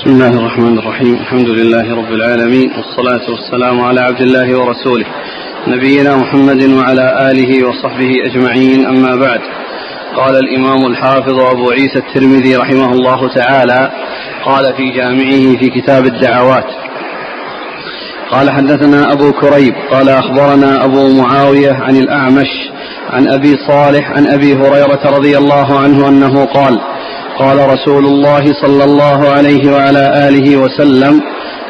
بسم الله الرحمن الرحيم. الحمد لله رب العالمين والصلاة والسلام على عبد الله ورسوله نبينا محمد وعلى آله وصحبه أجمعين أما بعد. قال الإمام الحافظ أبو عيسى الترمذي رحمه الله تعالى قال في جامعه في كتاب الدعوات قال حدثنا أبو كريب قال أخبرنا أبو معاوية عن الأعمش عن أبي صالح عن أبي هريرة رضي الله عنه أنه قال قال رسول الله صلى الله عليه وعلى آله وسلم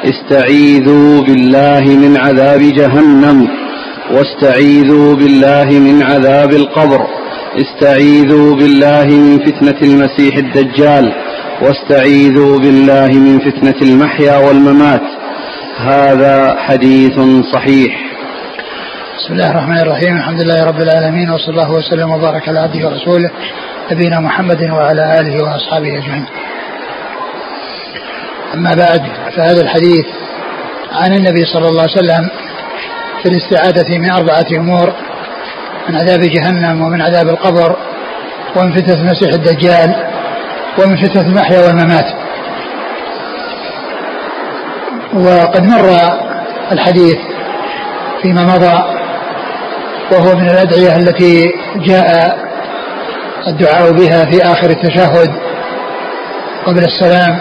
استعيذوا بالله من عذاب جهنم واستعيذوا بالله من عذاب القبر استعيذوا بالله من فتنة المسيح الدجال واستعيذوا بالله من فتنة المحيا والممات. هذا حديث صحيح. بسم الله الرحمن الرحيم. الحمد لله رب العالمين وصلى الله وسلم وبارك على عبده ورسوله. نبينا محمد وعلى آله وأصحابه أجمعين. أما بعد فهذا الحديث عن النبي صلى الله عليه وسلم في الاستعاذة من أربعة أمور من عذاب جهنم ومن عذاب القبر ومن فتنة المسيح الدجال ومن فتنة المحيا والممات وقد مر الحديث فيما مضى وهو من الأدعية التي جاء الدعاء بها في آخر التشهد قبل السلام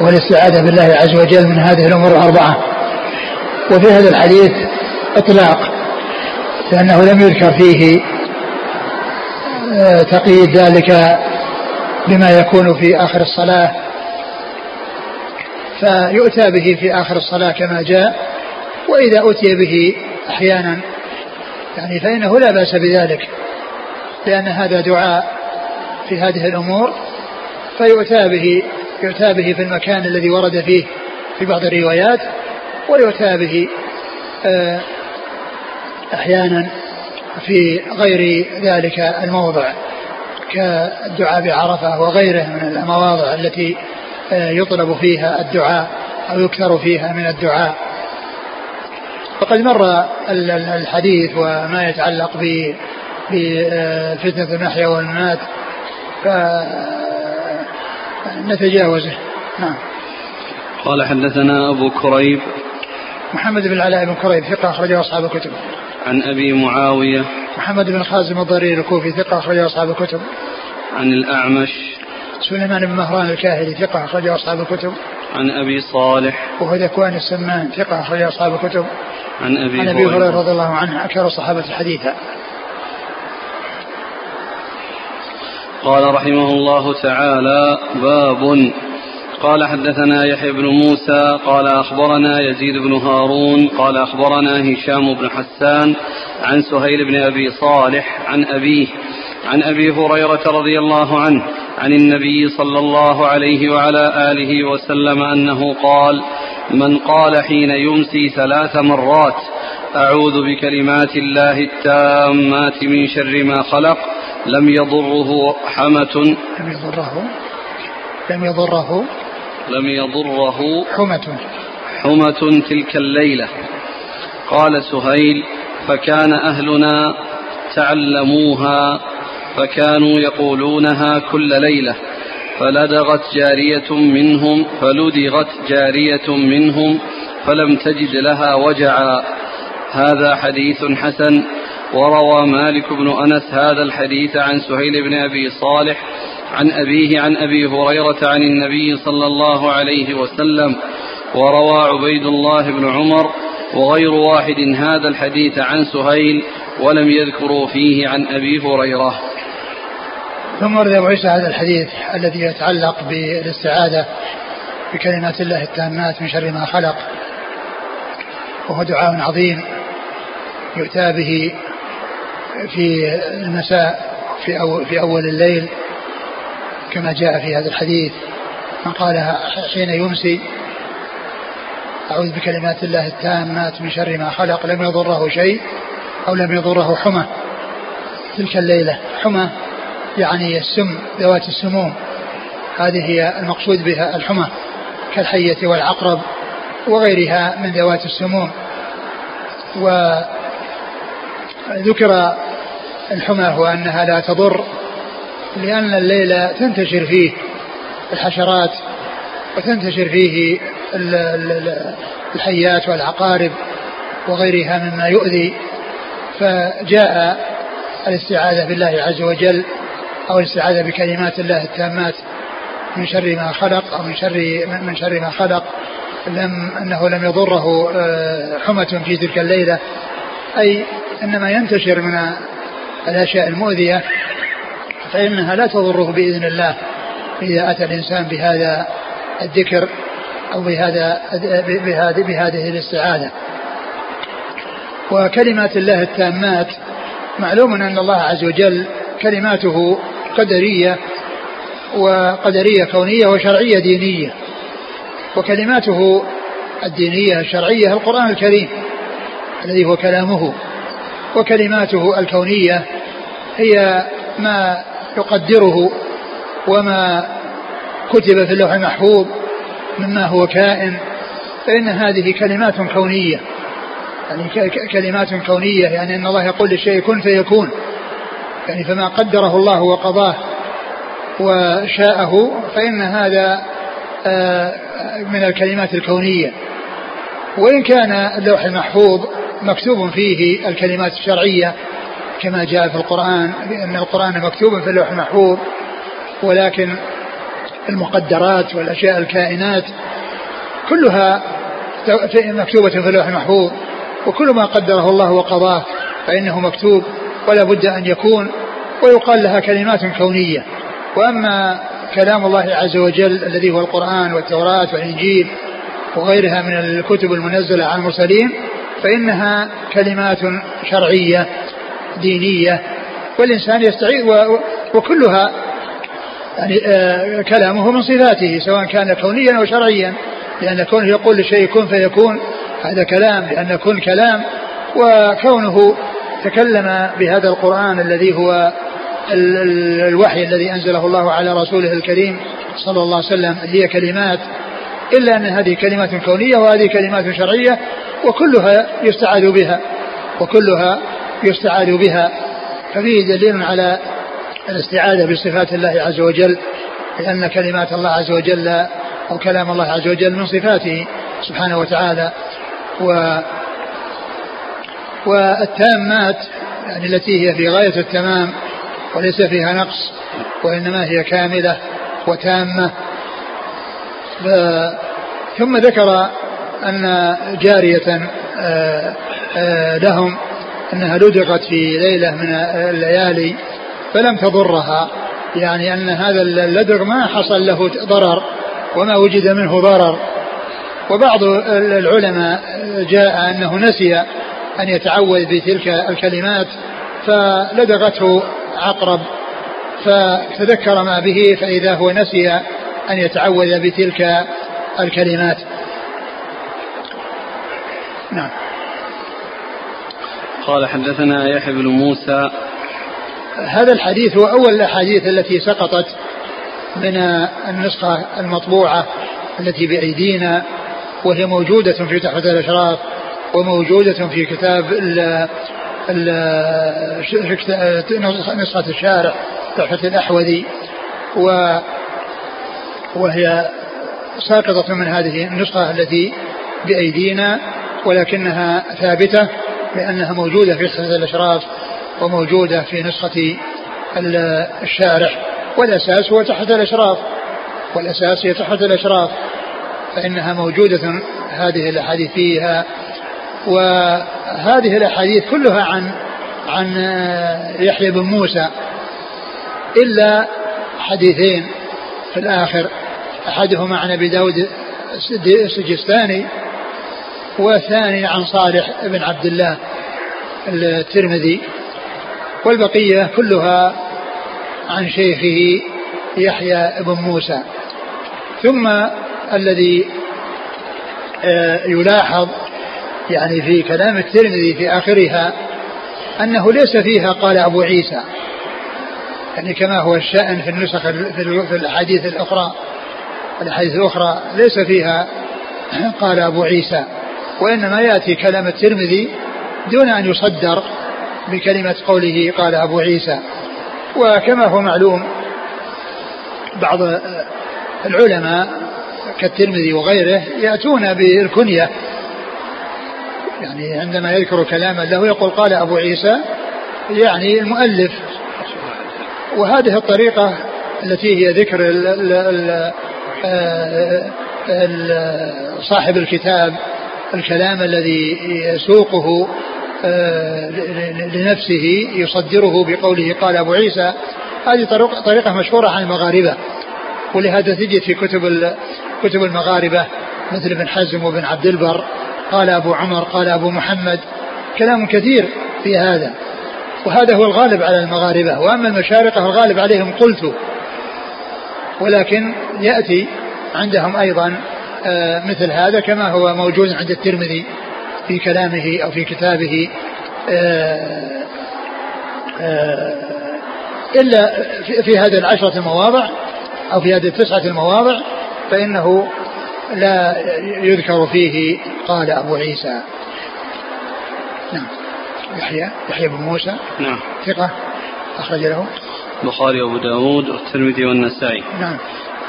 والاستعاذة بالله عز وجل من هذه الأمور الأربعة. وفي هذا الحديث إطلاق لأنه لم يذكر فيه آه، تقييد ذلك بما يكون في آخر الصلاة. فيؤتى به في آخر الصلاة كما جاء وإذا أتي به أحيانا. يعني فإنه لا بأس بذلك. لأن هذا دعاء في هذه الأمور فيؤتى به يؤتى به في المكان الذي ورد فيه في بعض الروايات ويؤتى به آه، أحيانا في غير ذلك الموضع كالدعاء بعرفة وغيره من المواضع التي آه، يطلب فيها الدعاء أو يكثر فيها من الدعاء. وقد مر الحديث وما يتعلق بفتنة المحيا والممات. فنتجاوزه نعم. قال حدثنا أبو كريب. محمد بن العلاء بن كريب ثقة أخرجه أصحاب الكتب. عن أبي معاوية. محمد بن خازم الضرير الكوفي ثقة أخرجه أصحاب الكتب. عن الأعمش. سليمان بن مهران الكاهلي ثقة أخرجه أصحاب الكتب. عن أبي صالح. وهو ذكوان السمان ثقة أخرجه أصحاب الكتب. عن أبي عن أبي هريرة رضي الله عنه أكثر الصحابة حديثا. قال رحمه الله تعالى باب. قال حدثنا يحيى بن موسى قال أخبرنا يزيد بن هارون قال أخبرنا هشام بن حسان عن سهيل بن أبي صالح عن أبيه عن أبي هريرة رضي الله عنه عن النبي صلى الله عليه وعلى آله وسلم أنه قال من قال حين يمسي ثلاث مرات أعوذ بكلمات الله التامات من شر ما خلق لم يضره حمة. لم يضره لم يضره لم يضره حمة. حمة تلك الليلة. قال سهيل فكان أهلنا تعلموها فكانوا يقولونها كل ليلة. فلدغت جارية منهم فلدغت جارية منهم فلم تجد لها وجعا. هذا حديث حسن وروى مالك بن أنس هذا الحديث عن سهيل بن أبي صالح عن أبيه عن أبي هريرة عن النبي صلى الله عليه وسلم وروى عبيد الله بن عمر وغير واحد هذا الحديث عن سهيل ولم يذكروا فيه عن أبي هريرة. ثم ورد أبو عيسى هذا الحديث الذي يتعلق بالاستعاذة بكلمات الله التامات من شر ما خلق وهو دعاء عظيم. يؤتى به في المساء في أول, في أول الليل كما جاء في هذا الحديث. من قالها حين يمسي أعوذ بكلمات الله التامات من شر ما خلق لم يضره شيء أو لم يضره حمى. تلك الليلة حمى يعني السم ذوات السموم. هذه هي المقصود بها الحمى كالحية والعقرب وغيرها من ذوات السموم. وذكر الحمى وأنها لا تضر لأن الليل تنتشر فيه الحشرات وتنتشر فيه الحيات والعقارب وغيرها مما يؤذي. فجاء الاستعاذة بالله عز وجل أو الاستعاذة بكلمات الله التامات من شر ما خلق أو من شر من شر ما خلق. لم أنه لم يضره آه، حمة في تلك الليلة. أي إنما ينتشر من الأشياء المؤذية فإنها لا تضره بإذن الله إذا أتى الإنسان بهذا الذكر أو بهذا بهذه بهذه الاستعاذة. وكلمات الله التامات معلوم أن الله عز وجل كلماته قدرية وقدرية كونية وشرعية دينية. وكلماته الدينية الشرعية القرآن الكريم الذي هو كلامه. وكلماته الكونية هي ما يقدره وما كتب في اللوح المحفوظ مما هو كائن فإن هذه كلمات كونية. يعني كلمات كونية يعني أن الله يقول للشيء كن فيكون. يعني فما قدره الله وقضاه وشاءه فإن هذا آه، من الكلمات الكونية. وإن كان اللوح المحفوظ مكتوب فيه الكلمات الشرعية كما جاء في القرآن أن القرآن مكتوب في اللوح المحفوظ ولكن المقدرات والأشياء الكائنات كلها مكتوبة في اللوح المحفوظ وكل ما قدره الله وقضاه فإنه مكتوب ولا بد أن يكون ويقال لها كلمات كونية. وأما كلام الله عز وجل الذي هو القرآن والتوراة والإنجيل وغيرها من الكتب المنزلة على المرسلين فإنها كلمات شرعية دينية والإنسان يستعيذ وكلها يعني آه كلامه من صفاته سواء كان كونيا أو شرعيا لأن كونه يقول لشيء كن فيكون هذا كلام لأن كن كلام وكونه تكلم بهذا القرآن الذي هو الوحي الذي أنزله الله على رسوله الكريم صلى الله عليه وسلم هي كلمات إلا أن هذه كلمات كونية وهذه كلمات شرعية وكلها يستعاذ بها وكلها يستعاذ بها. ففيه دليل على الاستعاذة بصفات الله عز وجل لأن كلمات الله عز وجل أو كلام الله عز وجل من صفاته سبحانه وتعالى. و والتامات يعني التي هي في غاية التمام وليس فيها نقص وإنما هي كاملة وتامة. ثم ذكر أن جارية آه، آه، لهم أنها لدغت في ليلة من الليالي فلم تضرها يعني أن هذا اللدغ ما حصل له ضرر وما وجد منه ضرر. وبعض العلماء جاء أنه نسي أن يتعوذ بتلك الكلمات فلدغته عقرب فتذكر ما به فإذا هو نسي أن يتعوذ بتلك الكلمات. نعم. قال حدثنا يحيى بن موسى. هذا الحديث هو أول الأحاديث التي سقطت من النسخة المطبوعة التي بأيدينا وهي موجودة في تحفة الأشراف وموجودة في كتاب ال نسخة الشارع تحفة الأحوذي و وهي ساقطة من هذه النسخة التي بأيدينا ولكنها ثابتة لأنها موجودة في نسخة الأشراف وموجودة في نسخة الشارح والأساس هو تحت الأشراف. والأساس هي تحت الأشراف. فإنها موجودة هذه الأحاديث فيها. وهذه الأحاديث كلها عن عن يحيى بن موسى. إلا حديثين. في الآخر أحدهما عن أبي داود السجستاني والثاني عن صالح بن عبد الله الترمذي والبقية كلها عن شيخه يحيى بن موسى. ثم الذي آه، يلاحظ يعني في كلام الترمذي في آخرها أنه ليس فيها قال أبو عيسى يعني كما هو الشأن في النسخ في الأحاديث الأخرى الأحاديث الأخرى ليس فيها قال أبو عيسى. وإنما يأتي كلام الترمذي دون أن يصدر بكلمة قوله قال أبو عيسى. وكما هو معلوم بعض العلماء كالترمذي وغيره يأتون بالكنية. يعني عندما يذكر كلاما له يقول قال أبو عيسى يعني المؤلف وهذه الطريقة التي هي ذكر ال ال ال آه، ال صاحب الكتاب الكلام الذي يسوقه آه، لنفسه يصدره بقوله قال أبو عيسى هذه طريقة مشهورة عن المغاربة. ولهذا تجد في كتب كتب المغاربة مثل ابن حزم وابن عبد البر قال أبو عمر قال أبو محمد كلام كثير في هذا. وهذا هو الغالب على المغاربة وأما المشارقة الغالب عليهم قلت. ولكن يأتي عندهم أيضا آه، مثل هذا كما هو موجود عند الترمذي في كلامه أو في كتابه آه، آه، إلا في هذه العشرة المواضع أو في هذه التسعة المواضع فإنه لا يذكر فيه قال أبو عيسى. نعم. يحيى يحيى بن موسى. نعم. ثقة. أخرج له. البخاري وأبو داود والترمذي والنسائي. نعم.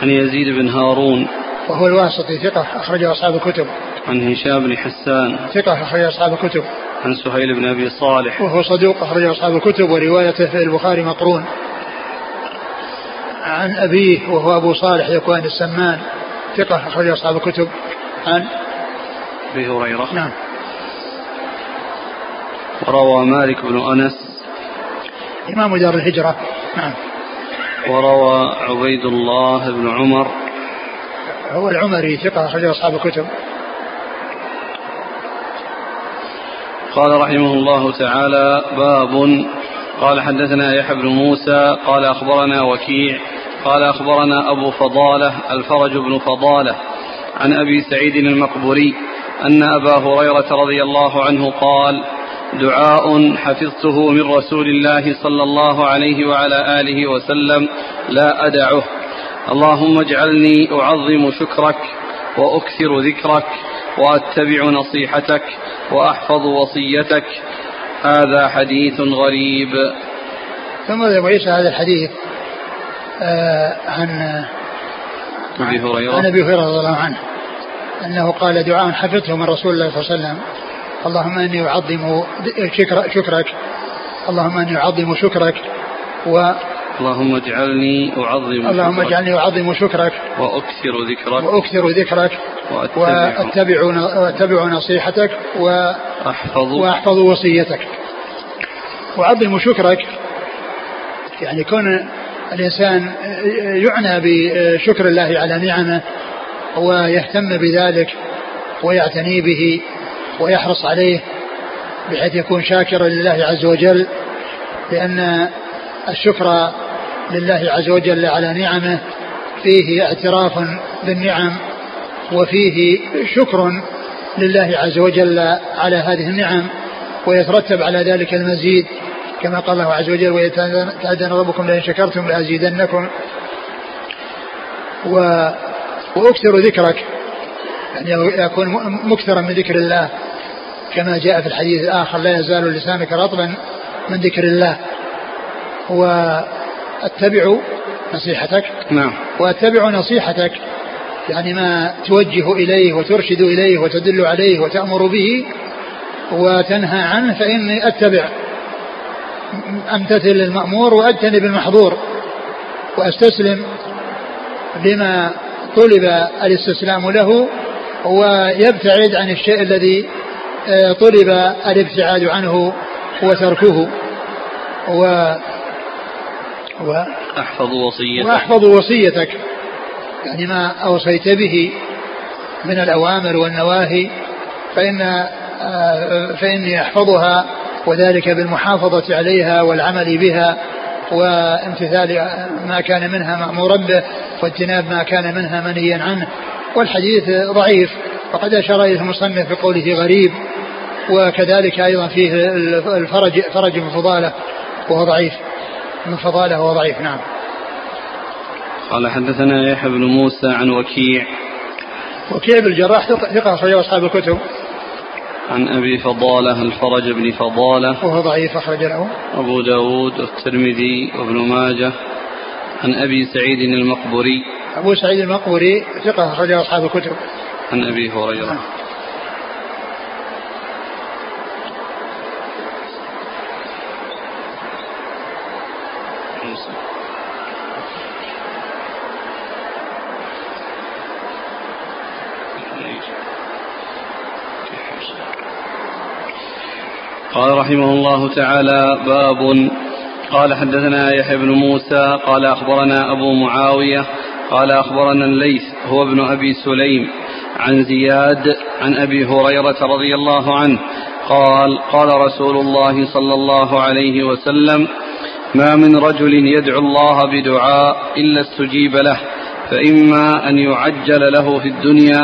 عن يزيد بن هارون. وهو الواسطي ثقة. أخرجه أصحاب الكتب. عن هشام بن حسان. ثقة. أخرج أصحاب الكتب. عن سهيل بن أبي صالح. وهو صدوق. أخرج أصحاب الكتب. وروايته في البخاري مقرون. عن أبيه وهو أبو صالح يكون السمان. ثقة. أخرج أصحاب الكتب. عن أبي هريرة. نعم. وروى مالك بن أنس. إمام دار الهجرة. نعم. وروى عبيد الله بن عمر. هو العمري ثقة أخرج أصحاب الكتب. قال رحمه الله تعالى باب قال حدثنا يحيى بن موسى قال أخبرنا وكيع قال أخبرنا أبو فضالة الفرج بن فضالة عن أبي سعيد المقبوري أن أبا هريرة رضي الله عنه قال دعاء حفظته من رسول الله صلى الله عليه وعلى آله وسلم لا أدعه. اللهم اجعلني أعظم شكرك وأكثر ذكرك وأتبع نصيحتك وأحفظ وصيتك. هذا حديث غريب. ثم أبو عيسى هذا الحديث آه عن أبي هريرة. عن أبي هريرة رضي الله عنه أنه قال دعاء حفظته من رسول الله صلى الله عليه وسلم. اللهم إني أعظم شكرك. اللهم إني أعظم شكرك. و اللهم اجعلني أعظم اللهم اجعلني أعظم شكرك. وأكثر ذكرك. وأكثر ذكرك. وأتبع. وأتبع نصيحتك. وأحفظ وأحفظ وصيتك. وأعظم شكرك. يعني كون الإنسان يعنى بشكر الله على نعمه ويهتم بذلك ويعتني به ويحرص عليه بحيث يكون شاكرا لله عز وجل لأن الشكر لله عز وجل على نعمه فيه اعتراف بالنعم وفيه شكر لله عز وجل على هذه النعم ويترتب على ذلك المزيد كما قال الله عز وجل ويتأذن ربكم لئن شكرتم لأزيدنكم. و وأكثر ذكرك يعني يكون مكثرا من ذكر الله. كما جاء في الحديث الآخر لا يزال لسانك رطبا من ذكر الله. واتبع نصيحتك. نعم. وأتبع نصيحتك يعني ما توجه إليه وترشد إليه وتدل عليه وتأمر به وتنهى عنه فإني أتبع. أمتثل المأمور وأجتنب المحظور وأستسلم لما طلب الاستسلام له ويبتعد عن الشيء الذي طلب الابتعاد عنه وتركه. و وأحفظ وصيتك. وأحفظ وصيتك. يعني ما أوصيت به من الأوامر والنواهي فإن آه، فإني أحفظها وذلك بالمحافظة عليها والعمل بها وامتثال ما كان منها مأمورا به واجتناب ما كان منها منهيا عنه. والحديث ضعيف وقد أشار إليه المصنف بقوله غريب وكذلك أيضا فيه الفرج فرج من فضالة وهو ضعيف. من فضالة وهو ضعيف نعم. قال حدثنا يحيى بن موسى عن وكيع. وكيع بن الجراح ثقة أخرجه أصحاب الكتب. عن أبي فضالة الفرج بن فضالة؟ وهو ضعيف أخرج له. أبو داود والترمذي وابن ماجه. عن أبي سعيد المقبري أبو سعيد المقبري ثقة أخرجه أصحاب الكتب. عن أبي هريرة. قال رحمه الله تعالى باب قال حدثنا يحيى بن موسى قال أخبرنا أبو معاوية قال أخبرنا الليث هو ابن أبي سليم عن زياد عن أبي هريرة رضي الله عنه قال قال رسول الله صلى الله عليه وسلم ما من رجل يدعو الله بدعاء إلا استجيب له فإما أن يعجل له في الدنيا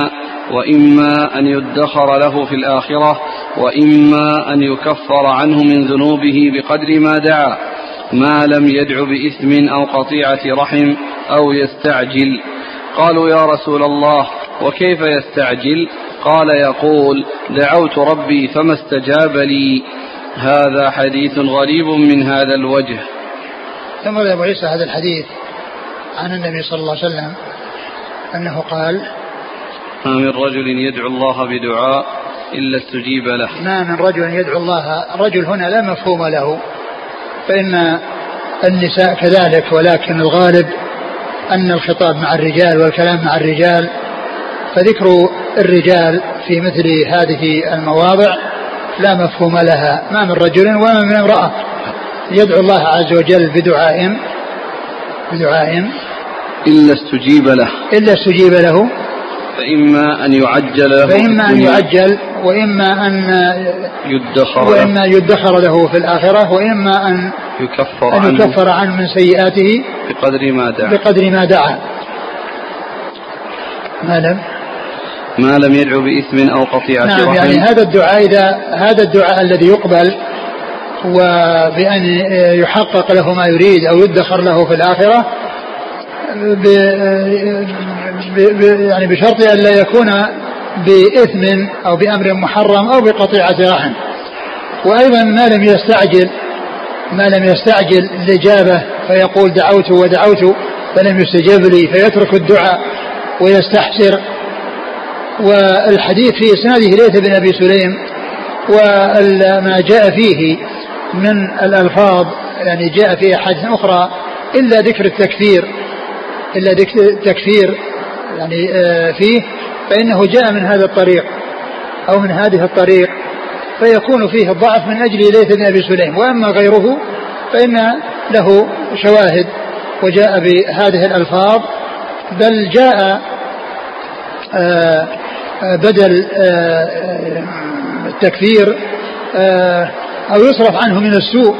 وإما أن يدخر له في الآخرة وإما أن يكفر عنه من ذنوبه بقدر ما دعا ما لم يدع بإثم أو قطيعة رحم أو يستعجل. قالوا يا رسول الله وكيف يستعجل؟ قال يقول دعوت ربي فما استجاب لي. هذا حديث غريب من هذا الوجه. ثم ابو عيسى هذا الحديث عن النبي صلى الله عليه وسلم أنه قال ما من رجل يدعو الله بدعاء إلا استجيب له. ما من رجل يدعو الله رجل هنا لا مفهوم له. فإن النساء كذلك ولكن الغالب أن الخطاب مع الرجال والكلام مع الرجال. فذكر الرجال في مثل هذه المواضع لا مفهوم لها. ما من رجل وما من امرأة يدعو الله عز وجل بدعاء بدعاء إلا استجيب له. إلا استجيب له. فإما أن يعجل له فإما أن يعجل وإما أن يدخر وإما يدخر له في الآخرة وإما أن يكفر أن عنه يكفر عنه من سيئاته بقدر ما دعا. بقدر ما دعا. ما لم؟ ما لم يدعو بإثم أو قطيعة نعم رحم. يعني هذا الدعاء إذا هذا الدعاء الذي يقبل وبأن يحقق له ما يريد أو يدخر له في الآخرة يعني بشرط أن لا يكون بإثم أو بأمر محرم أو بقطيعة رحم. وأيضا ما لم يستعجل ما لم يستعجل الإجابة فيقول دعوت ودعوت فلم يستجب لي فيترك الدعاء ويستحسر. والحديث في إسناده ليث بن أبي سليم وما جاء فيه من الألفاظ يعني جاء في أحاديث أخرى إلا ذكر التكفير إلا ذكر التكفير يعني آه، فيه فإنه جاء من هذا الطريق أو من هذه الطريق فيكون فيه الضعف من أجل ليث بن أبي سليم. وأما غيره فإن له شواهد وجاء بهذه الألفاظ. بل جاء آه، آه، بدل التكفير أو يصرف عنه من السوء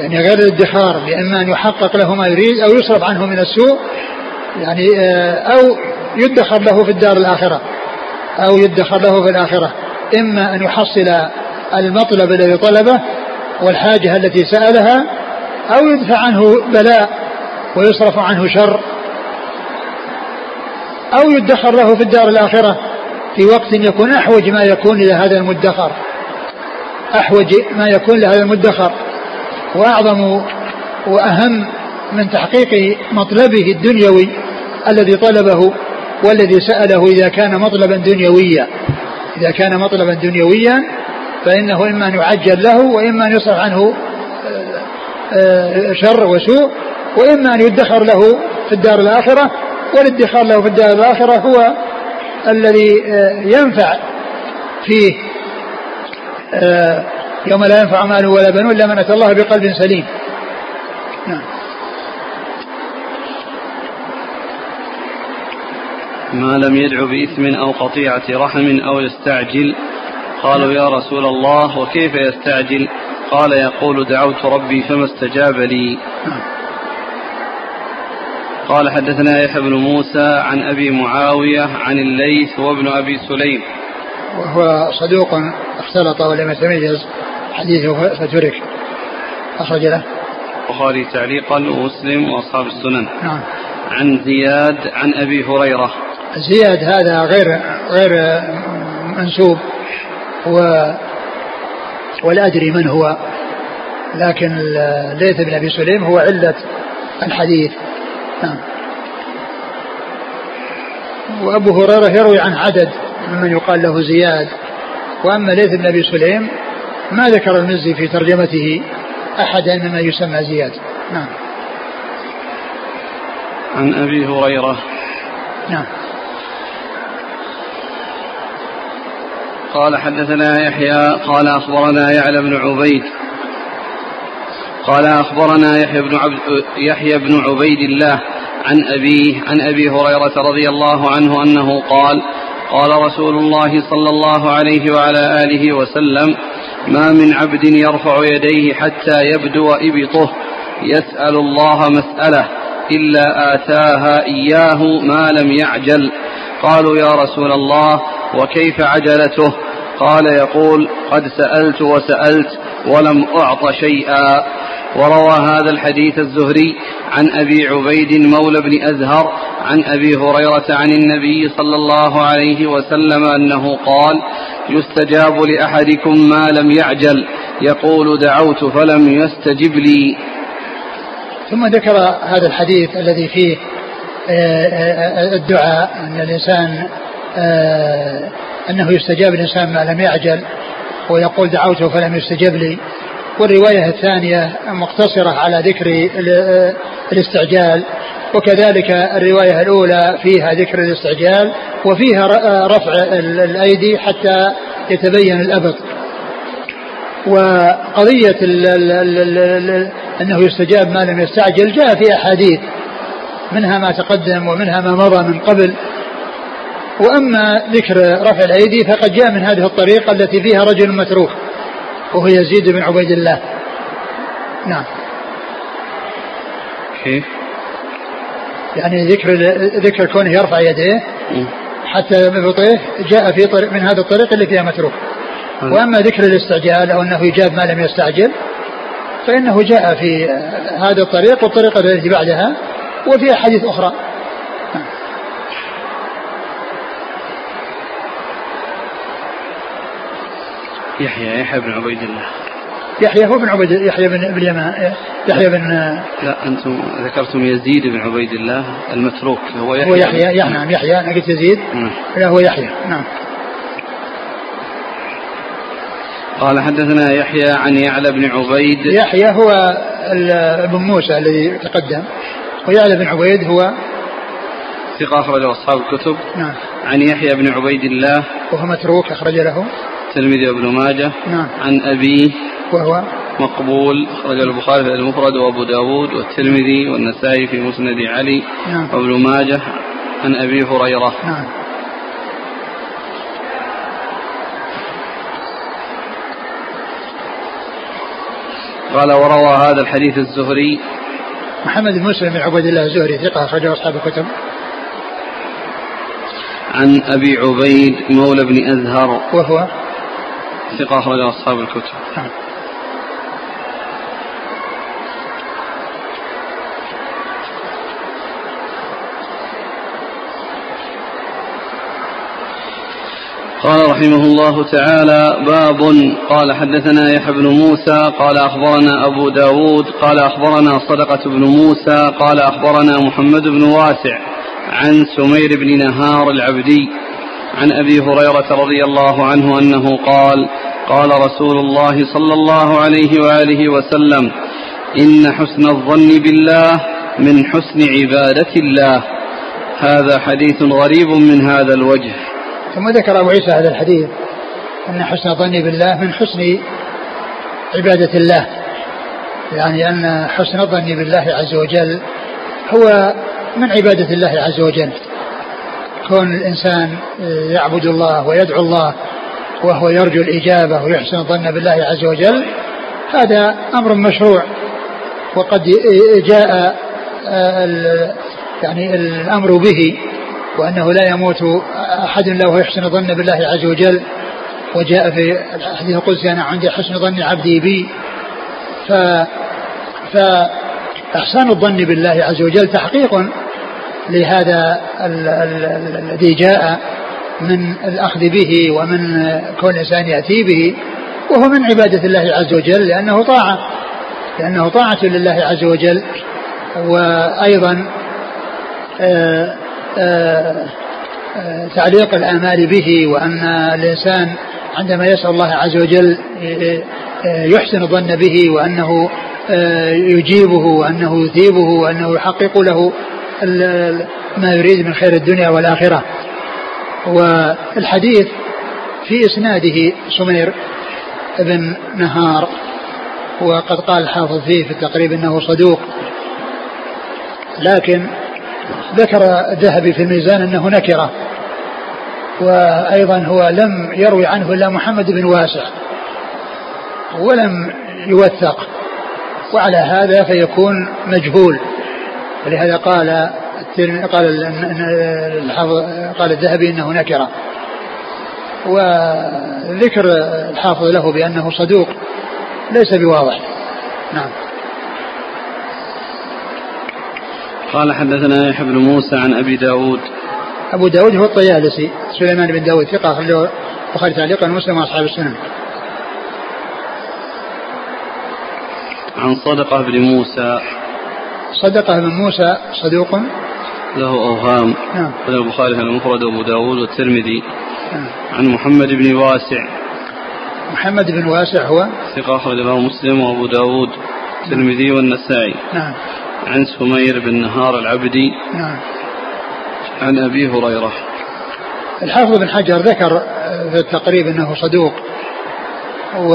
يعني غير الادخار بإما أن يحقق له ما يريد أو يصرف عنه من السوء يعني أو يدخر له في الدار الآخرة. أو يدخر له في الآخرة. إما أن يحصل المطلب الذي طلبه والحاجة التي سألها أو يدفع عنه بلاء ويصرف عنه شر. أو يدخر له في الدار الآخرة في وقت يكون أحوج ما يكون إلى هذا المدخر. أحوج ما يكون لهذا المدخر. وأعظم وأهم من تحقيق مطلبه الدنيوي الذي طلبه والذي سأله إذا كان مطلبا دنيويا. إذا كان مطلبا دنيويا فإنه إما أن يعجل له وإما أن يصرف عنه آه، شر وسوء وإما أن يدخر له في الدار الآخرة. والادخار له في الدار الآخرة هو الذي آه، ينفع فيه آه، يوم لا ينفع مال ولا بنون إلا من أتى الله بقلب سليم. ما لم يدع بإثم أو قطيعة رحم أو يستعجل. قالوا يا رسول الله وكيف يستعجل؟ قال يقول دعوت ربي فما استجاب لي. قال حدثنا يحيى بن موسى عن أبي معاوية عن الليث وابن أبي سليم. وهو صدوق اختلط ولم يتميز حديثه فترك. أخرج له. البخاري تعليقا ومسلم وأصحاب السنن. نعم. عن زياد عن أبي هريرة. زياد هذا غير غير منسوب. و ولا أدري من هو لكن ليث بن أبي سليم هو علة الحديث. نعم. وأبو هريرة يروي عن عدد ممن يقال له زياد. وأما ليث بن أبي سليم ما ذكر المزي في ترجمته أحدا مما يسمى زياد. نعم. عن أبي هريرة. نعم. قال حدثنا يحيى قال أخبرنا يعلى بن عبيد قال أخبرنا يحيى بن عبد يحيى بن عبيد الله عن أبيه عن أبي هريرة رضي الله عنه أنه قال قال رسول الله صلى الله عليه وعلى آله وسلم ما من عبد يرفع يديه حتى يبدو إبطه يسأل الله مسألة إلا آتاها إياه ما لم يعجل قالوا يا رسول الله وكيف عجلته؟ قال يقول قد سألت وسألت ولم أعط شيئا. وروى هذا الحديث الزهري عن أبي عبيد مولى بن أزهر عن أبي هريرة عن النبي صلى الله عليه وسلم أنه قال يستجاب لأحدكم ما لم يعجل يقول دعوت فلم يستجب لي. ثم ذكر هذا الحديث الذي فيه آه، آه، الدعاء أن الإنسان آه، أنه يستجاب الإنسان ما لم يعجل ويقول دعوته فلم يستجب لي. والرواية الثانية مقتصرة على ذكر الاستعجال وكذلك الرواية الأولى فيها ذكر الاستعجال وفيها رفع الأيدي حتى يتبين الأبط. وقضية ال ال ال ال أنه يستجاب ما لم يستعجل جاء في أحاديث منها ما تقدم ومنها ما مضى من قبل. وأما ذكر رفع الأيدي فقد جاء من هذه الطريقة التي فيها رجل متروك وهو يزيد بن عبيد الله. نعم. كيف؟ يعني ذكر ذكر كونه يرفع يديه حتى ببطيه جاء في طريق من هذا الطريق اللي فيها متروك. وأما ذكر الاستعجال أو أنه يجاب ما لم يستعجل فإنه جاء في هذا الطريق والطريقة التي بعدها وفي احاديث أخرى. يحيى يحيى بن عبيد الله. يحيى هو بن عبيد يحيى بن بن يحيى بن لا أنتم ذكرتم يزيد بن عبيد الله المتروك هو يحيى. هو يحيى نعم يحيى أنا قلت يزيد. نعم. لا هو يحيى نعم. قال حدثنا يحيى عن يعلى بن عبيد. يحيى هو ابن موسى الذي تقدم ويعلى بن عبيد هو ثقة أخرجه أصحاب الكتب. نعم. عن يحيى بن عبيد الله. وهو متروك أخرج له. الترمذي وابن ماجه نعم. عن أبيه وهو مقبول أخرج البخاري في المفرد وأبو داود والترمذي والنسائي في مسند علي نعم. وابن ماجه عن أبي هريرة. نعم. قال وروى هذا الحديث الزهري. محمد بن مسلم بن عبد الله الزهري ثقة أخرجه أصحاب الكتب. عن أبي عبيد مولى بن أزهر. وهو ثقة أخرج أصحاب الكتب نعم. قال رحمه الله تعالى باب قال حدثنا يحيى بن موسى قال أخبرنا أبو داود قال أخبرنا صدقة بن موسى قال أخبرنا محمد بن واسع عن سمير بن نهار العبدي عن أبي هريرة رضي الله عنه أنه قال قال رسول الله صلى الله عليه وآله وسلم إن حسن الظن بالله من حسن عبادة الله. هذا حديث غريب من هذا الوجه. ثم ذكر أبو عيسى هذا الحديث إن حسن الظن بالله من حسن عبادة الله. يعني أن حسن الظن بالله عز وجل هو من عبادة الله عز وجل. كون الإنسان يعبد الله ويدعو الله وهو يرجو الإجابة ويحسن الظن بالله عز وجل هذا أمر مشروع. وقد جاء يعني الأمر به وأنه لا يموت أحد إلا وهو يحسن الظن بالله عز وجل. وجاء في الحديث القدسي أنا عندي حسن ظن عبدي بي. ف فإحسان الظن بالله عز وجل تحقيق لهذا الذي جاء من الأخذ به ومن كون الإنسان يأتي به وهو من عبادة الله عز وجل لأنه طاعة لأنه طاعة لله عز وجل. وأيضا آآ آه، آآ آه، تعليق الآمال به وأن الإنسان عندما يسأل الله عز وجل يحسن الظن به وأنه يجيبه وأنه يثيبه وأنه يحقق له ما يريد من خير الدنيا والآخرة. والحديث في إسناده سمير بن نهار وقد قال الحافظ فيه في التقريب إنه صدوق. لكن ذكر الذهبي في الميزان أنه نكرة وأيضا هو لم يروي عنه إلا محمد بن واسع ولم يوثق وعلى هذا فيكون مجهول. ولهذا قال قال قال الذهبي إنه نكرة. وذكر الحافظ له بأنه صدوق ليس بواضح. نعم. قال حدثنا يحيى بن موسى عن أبي داود. أبو داود هو الطيالسي سليمان بن داود ثقة أخرجه البخاري تعليقا ومسلم وأصحاب السنن. عن صدقة بن موسى صدقة بن موسى صدوق؟ له أوهام نعم. البخاري المفرد وأبو داود والترمذي. نعم. عن محمد بن واسع. محمد بن واسع هو؟ ثقة أخرج له مسلم وأبو داود الترمذي والنسائي. نعم. عن سمير بن نهار العبدي. نعم. عن أبي هريرة. الحافظ بن حجر ذكر في التقريب أنه صدوق و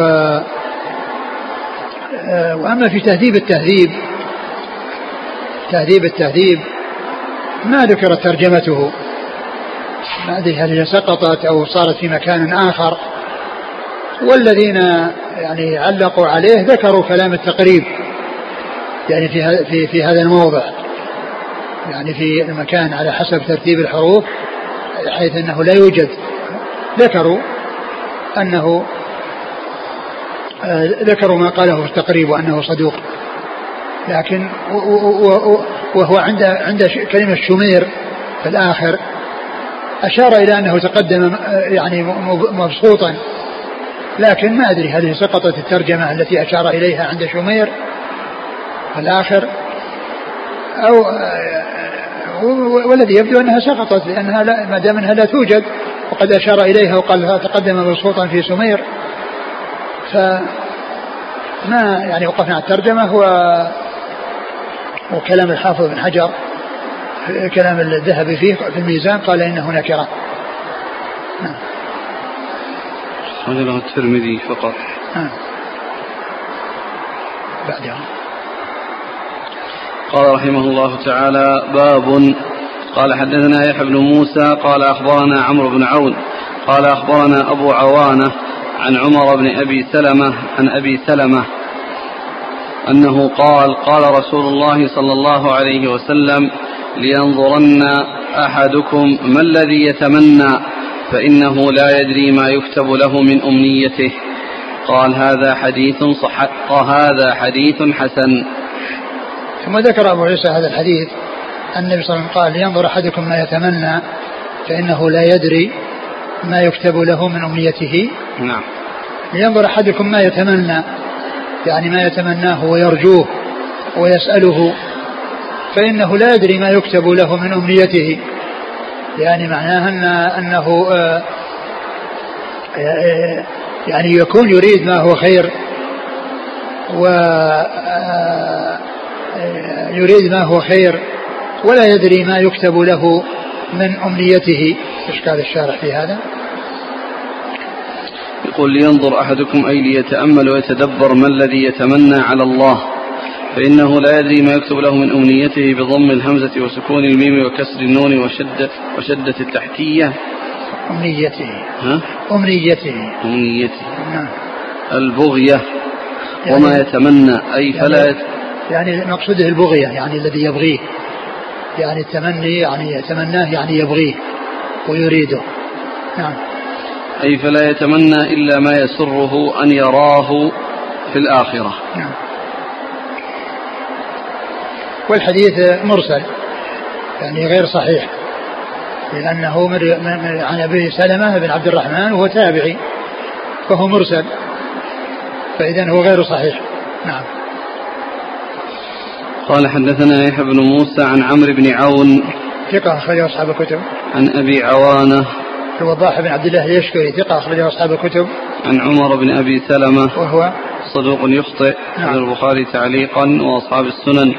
وأما في تهذيب التهذيب تهذيب التهذيب. ما ذكرت ترجمته. ما أدري هل هي سقطت أو صارت في مكان آخر. والذين يعني علقوا عليه ذكروا كلام التقريب. يعني في في في هذا الموضع. يعني في المكان على حسب ترتيب الحروف حيث أنه لا يوجد. ذكروا أنه آه، ذكروا ما قاله في التقريب وأنه صدوق. لكن وهو عند عند كلمة شمير في الآخر أشار إلى أنه تقدم آه، يعني مبسوطا. لكن ما أدري هل سقطت الترجمة التي أشار إليها عند شمير في الآخر أو والذي يبدو أنها سقطت لأنها لا ما دام أنها لا توجد وقد أشار إليها وقال تقدم مبسوطا في سمير فما يعني وقفنا على الترجمة هو وكلام الحافظ بن حجر كلام الذهبي فيه في الميزان قال إنه نكرة نعم هذا له الترمذي فقط. آه. بعدها قال رحمه الله تعالى باب. قال حدثنا يحيى بن موسى قال أخبرنا عمرو بن عون قال أخبرنا أبو عوانة عن عمر بن أبي سلمة عن أبي سلمة أنه قال قال رسول الله صلى الله عليه وسلم لينظرن أحدكم ما الذي يتمنى فإنه لا يدري ما يكتب له من أمنيته. قال هذا حديث صح هذا حديث حسن. ثم ذكر أبو عيسى هذا الحديث النبي صلى الله عليه وسلم قال لينظر أحدكم ما يتمنى فإنه لا يدري ما يكتب له من أمنيته. نعم. لينظر أحدكم ما يتمنى يعني ما يتمناه ويرجوه ويسأله فإنه لا يدري ما يكتب له من أمنيته. يعني معناها أن أنه آه، آه، يعني يكون يريد ما هو خير و آه، يريد ما هو خير ولا يدري ما يكتب له من أمنيته. إشكال الشارع في هذا؟ يقول لينظر أحدكم أي ليتأمل ويتدبر ما الذي يتمنى على الله. فإنه لا يدري ما يكتب له من أمنيته بضم الهمزة وسكون الميم وكسر النون وشدة, وشدة التحتية أمنيته. ها؟ أمنيته. أمنيته. نعم. البغية. يعني وما يتمنى. أي فلا يت... يعني مقصوده البغية يعني الذي يبغيه. يعني التمني يعني يتمناه يعني يبغيه ويريده. نعم. أي فلا يتمنى إلا ما يسره أن يراه في الآخرة. نعم. والحديث مرسل يعني غير صحيح لأنه عن أبي سلمة بن عبد الرحمن وهو تابعي فهو مرسل فإذا هو غير صحيح. نعم. قال حدثنا يحيى بن موسى عن عمرو بن عون ثقة أخرجه أصحاب الكتب. عن أبي عوانة الوضاح بن عبد الله اليشكري ثقة أخرجه أصحاب الكتب. عن عمر بن أبي سلمة وهو؟ صدوق يخطئ نعم. البخاري تعليقا وأصحاب السنن.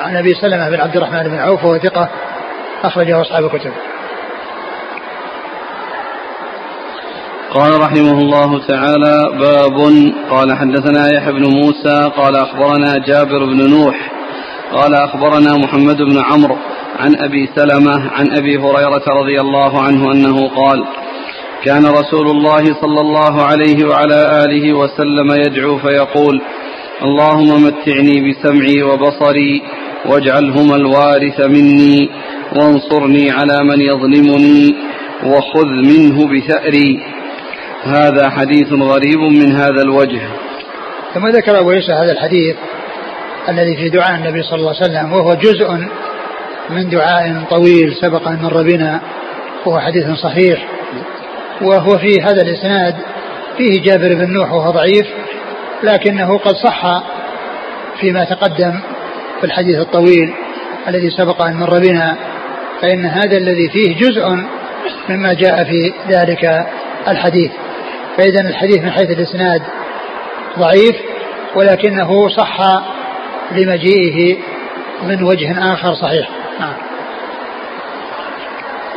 عن أبي سلمة بن عبد الرحمن بن عوف وهو ثقة أخرجه أصحاب الكتب. قال رحمه الله تعالى باب قال حدثنا يحيى بن موسى قال أخبرنا جابر بن نوح قال أخبرنا محمد بن عمرو عن أبي سلمة عن أبي هريرة رضي الله عنه أنه قال كان رسول الله صلى الله عليه وعلى آله وسلم يدعو فيقول اللهم متعني بسمعي وبصري واجعلهما الوارث مني وانصرني على من يظلمني وخذ منه بثأري. هذا حديث غريب من هذا الوجه. ثم ذكر أبو هذا الحديث الذي في دعاء النبي صلى الله عليه وسلم وهو جزء من دعاء طويل سبق أن مر بنا وهو حديث صحيح. وهو في هذا الإسناد فيه جابر بن نوح وهو ضعيف لكنه قد صح فيما تقدم في الحديث الطويل الذي سبق أن مر بنا. فإن هذا الذي فيه جزء مما جاء في ذلك الحديث. فإذا الحديث من حيث الإسناد ضعيف ولكنه صح لمجيئه من وجه آخر صحيح. نعم.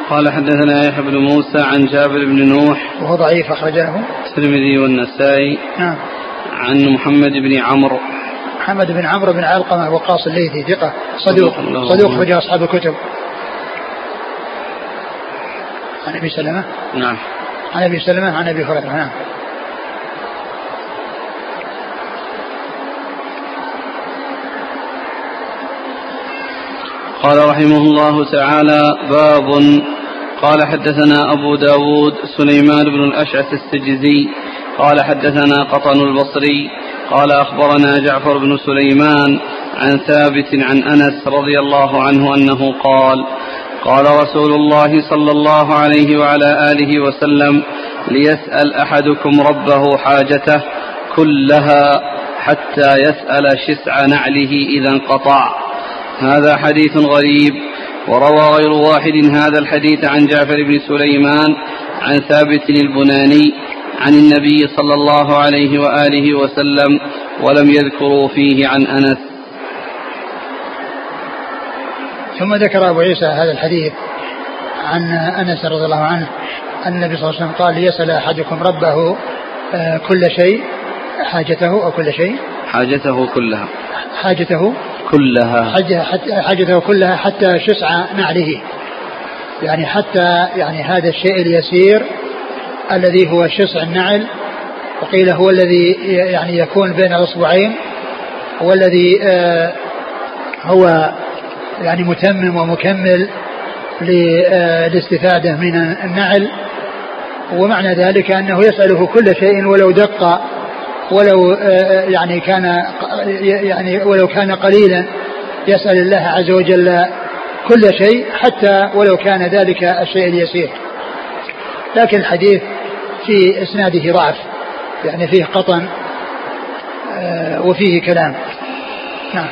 قال حدثنا يحيى بن موسى عن جابر بن نوح وهو ضعيف أخرج له الترمذي والنسائي. نعم. عن محمد بن عمرو. محمد بن عمرو بن علقمة وقاص الليثي ثقة. صدوق صدوق أخرج أصحاب الكتب عن أبي سلمة؟ نعم. عن أبي سلمة عن أبي هريرة نعم. قال رحمه الله تعالى باب. قال حدثنا أبو داود سليمان بن الأشعث السجزي. قال حدثنا قطن البصري. قال أخبرنا جعفر بن سليمان عن ثابت عن أنس رضي الله عنه أنه قال قال رسول الله صلى الله عليه وعلى آله وسلم ليسأل أحدكم ربه حاجته كلها حتى يسأل شسع نعله إذا انقطع. هذا حديث غريب وروى غير واحد هذا الحديث عن جعفر بن سليمان عن ثابت البناني عن النبي صلى الله عليه وآله وسلم ولم يذكروا فيه عن أنس. ثم ذكر أبو عيسى هذا الحديث عن أنس رضي الله عنه أن النبي صلى الله عليه وسلم قال ليسأل أحدكم ربه آه، كل شيء حاجته أو كل شيء؟ حاجته كلها. حاجته كلها. حاجته كلها حتى شسع نعله. يعني حتى يعني هذا الشيء اليسير الذي هو شسع النعل وقيل هو الذي يعني يكون بين الاصبعين والذي آه، هو يعني متمم ومكمل للاستفاده من النعل. ومعنى ذلك أنه يسأله كل شيء ولو دق ولو آه، يعني كان يعني ولو كان قليلا يسأل الله عز وجل كل شيء حتى ولو كان ذلك الشيء اليسير. لكن الحديث في إسناده ضعف يعني فيه قطن آه، وفيه كلام. نعم.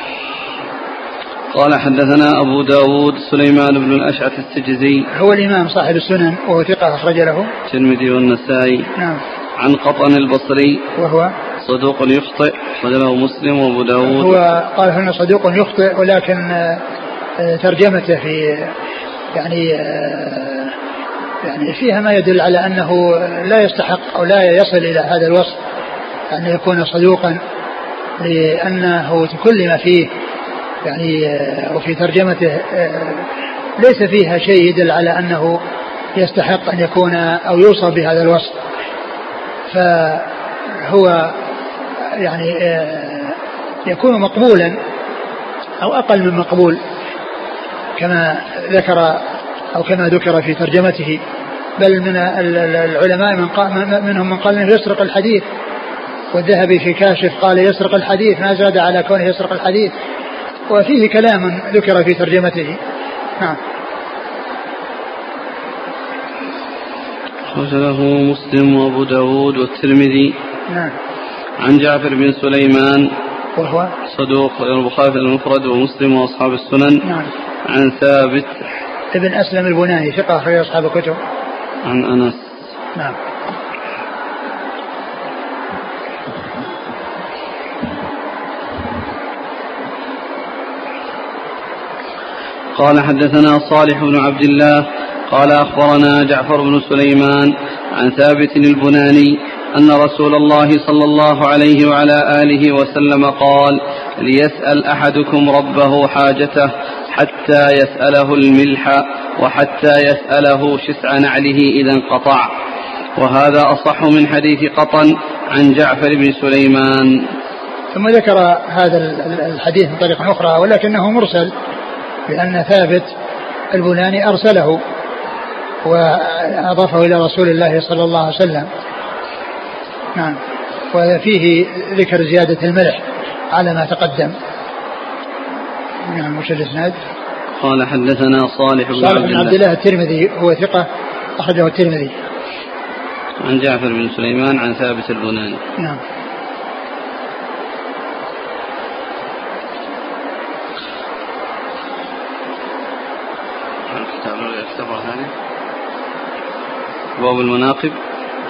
قال حدثنا أبو داود سليمان بن الأشعث السجزي. هو الإمام صاحب السنن وهو ثقة أخرج له. الترمذي والنسائي. نعم. عن قطن البصري. وهو صدوق يخطئ له مسلم وأبو داود. هو قال هنا صدوق يخطئ ولكن آه، آه، ترجمته في يعني آه، يعني فيها ما يدل على أنه لا يستحق أو لا يصل إلى هذا الوصف أن يكون صدوقا لأنه كل ما فيه يعني وفي ترجمته ليس فيها شيء يدل على أنه يستحق أن يكون أو يوصف بهذا الوصف. فهو يعني آه، يكون مقبولا أو أقل من مقبول كما ذكر أو كما ذكر في ترجمته. بل من العلماء من منهم من قال إنه يسرق الحديث. والذهبي في كاشف قال يسرق الحديث ما زاد على كونه يسرق الحديث. وفيه كلام ذكر في ترجمته. نعم. أخرج له مسلم وأبو داود والترمذي. نعم. عن جعفر بن سليمان. وهو؟ صدوق البخاري المفرد ومسلم وأصحاب السنن. نعم. عن ثابت. ابن أسلم البناني ثقة أخرج أصحاب الكتب. عن أنس. نعم. قال حدثنا صالح بن عبد الله. قال أخبرنا جعفر بن سليمان عن ثابت البناني أن رسول الله صلى الله عليه وعلى آله وسلم قال ليسأل أحدكم ربه حاجته حتى يسأله الملح وحتى يسأله شسع نعله إذا انقطع. وهذا أصح من حديث قطن عن جعفر بن سليمان. ثم ذكر هذا الحديث من طريق أخرى ولكنه مرسل بأن ثابت البناني أرسله. وأضافه إلى رسول الله صلى الله عليه وسلم. نعم. وفيه ذكر زيادة الملح على ما تقدم. نعم وش الإسناد؟ قال حدثنا صالح بن صالح بن عبد الله الترمذي هو ثقة أخرجه الترمذي. عن جعفر بن سليمان عن ثابت البناني. نعم. باب المناقب.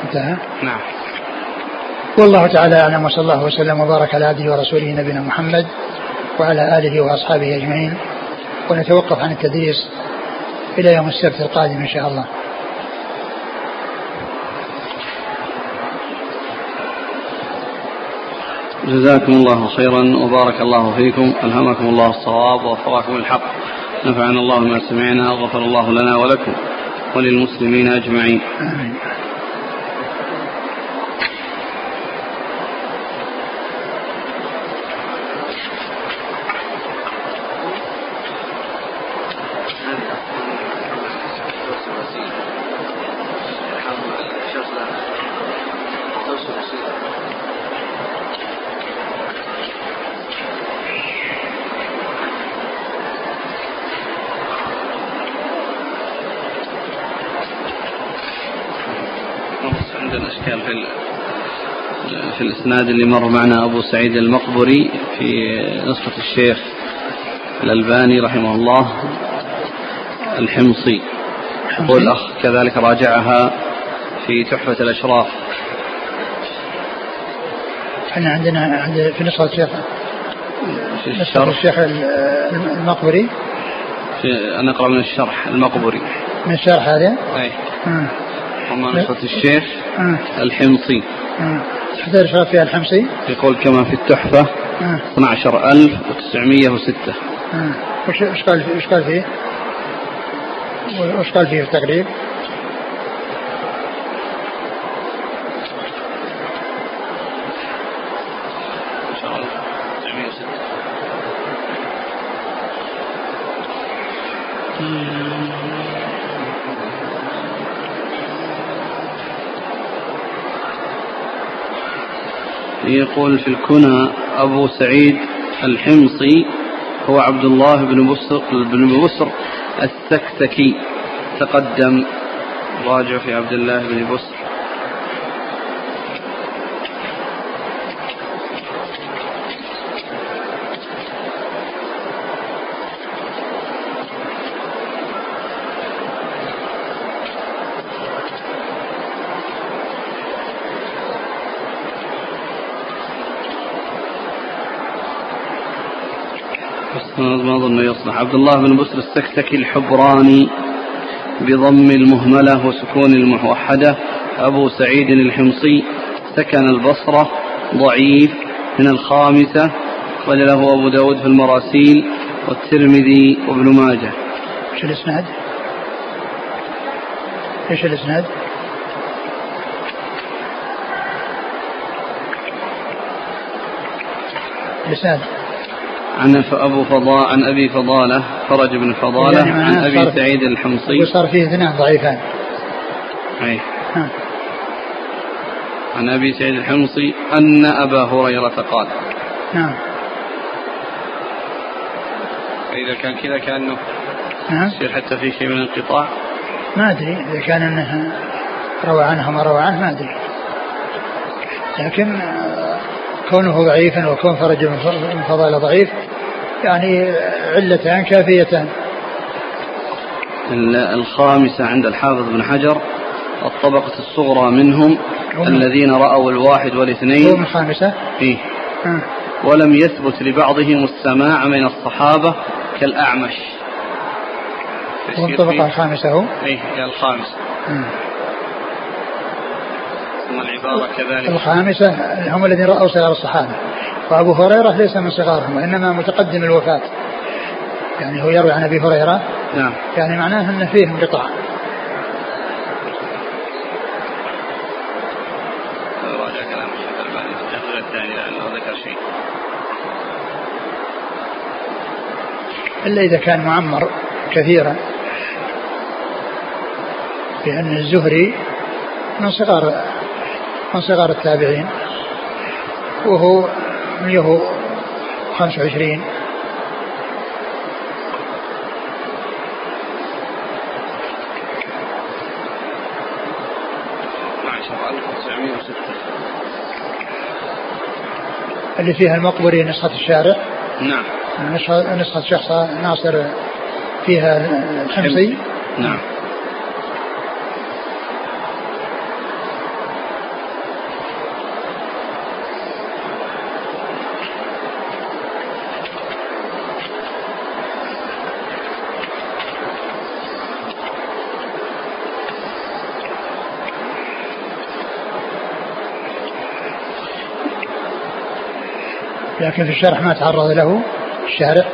انتهى. نعم. والله تعالى أعلم وصلى الله وسلم وبارك على عبده ورسوله نبينا محمد وعلى آله وأصحابه أجمعين. ونتوقف عن التدريس إلى يوم السبت القادم إن شاء الله. جزاكم الله خيرا وبارك الله فيكم. ألهمكم الله الصواب ووفقكم الحق. نفعنا الله ما سمعنا وغفر الله لنا ولكم. وللمسلمين أجمعين. آمين. الإسناد اللي مر معنا أبو سعيد المقبري في نسخة الشيخ الألباني رحمه الله الحمصي. والأخ كذلك راجعها في تحفة الأشراف. إحنا عندنا عند في نسخة الشيخ في الشرح. الشيخ المقبري. في أنا أقرأ من الشرح المقبري. من الشرح هذا؟ أي وما نسخة الشيخ الحمصي. حتى الإشراف فيها الحمصي يقول كما في التحفة آه. 12906 آه. وش قال وش قال فيه؟ وش قال فيه التقريب؟ يقول في الكنى أبو سعيد الحمصي هو عبد الله بن بسر بن بسر السكسكي تقدم. راجع في عبد الله بن بسر ما أظن يصلح. عبد الله بن بسر السكسكي الحبراني بضم المهملة وسكون الموحدة. أبو سعيد الحمصي سكن البصرة. ضعيف من الخامسة. قال له أبو داود في المراسيل والترمذي وابن ماجه. إيش الإسناد؟ إيش الإسناد؟ الإسناد. عن أبو فضاء عن أبي فضالة فرج بن فضالة يعني عن أبي سعيد الحمصي. وصار فيه اثنان ضعيفان. أي. عن أبي سعيد الحمصي أن أبا هريرة قال. نعم. فإذا كان كذا كأنه نعم يصير حتى في شيء من الانقطاع. ما أدري إذا كان أنه روى عنه ما روى عنه ما أدري. لكن كونه ضعيفا وكون فرج من فضائل ضعيف يعني علتان كافيتان. الخامسة عند الحافظ بن حجر الطبقة الصغرى منهم الذين رأوا الواحد والاثنين. الخامسة؟ إيه. آه. ولم يثبت لبعضهم السماع من الصحابة كالأعمش. والطبقة الخامسة هو؟ إيه الخامسة. آه. كذلك. الخامسة هم الذين رأوا صغار الصحابة. وأبو هريرة ليس من صغارهم وإنما متقدم الوفاة. يعني هو يروي عن أبي هريرة. نعم. يعني معناه أن فيه انقطاع إلا إذا كان معمر كثيرا لأن الزهري من صغار من صغار التابعين وهو له 25 اللي فيها المقبري نسخة الشارع. نعم. نسخة نسخة شخص ناصر فيها الحمصي. نعم. لكن في الشرح ما تعرض له الشارع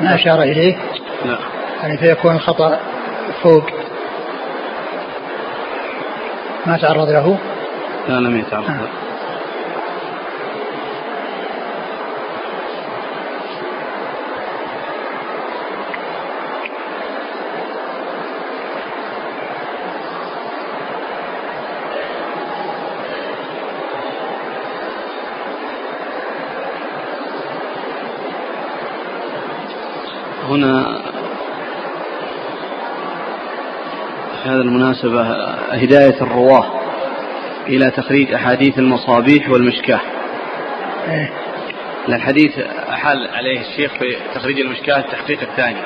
ما أشار إليه. لا يعني فيكون الخطأ فوق. ما تعرض له؟ لا لم يتعرض. له آه. هنا هذه المناسبة هداية الرواة إلى تخريج أحاديث المصابيح والمشكاة. الحديث أحال عليه الشيخ في تخريج المشكاة التحقيق الثاني.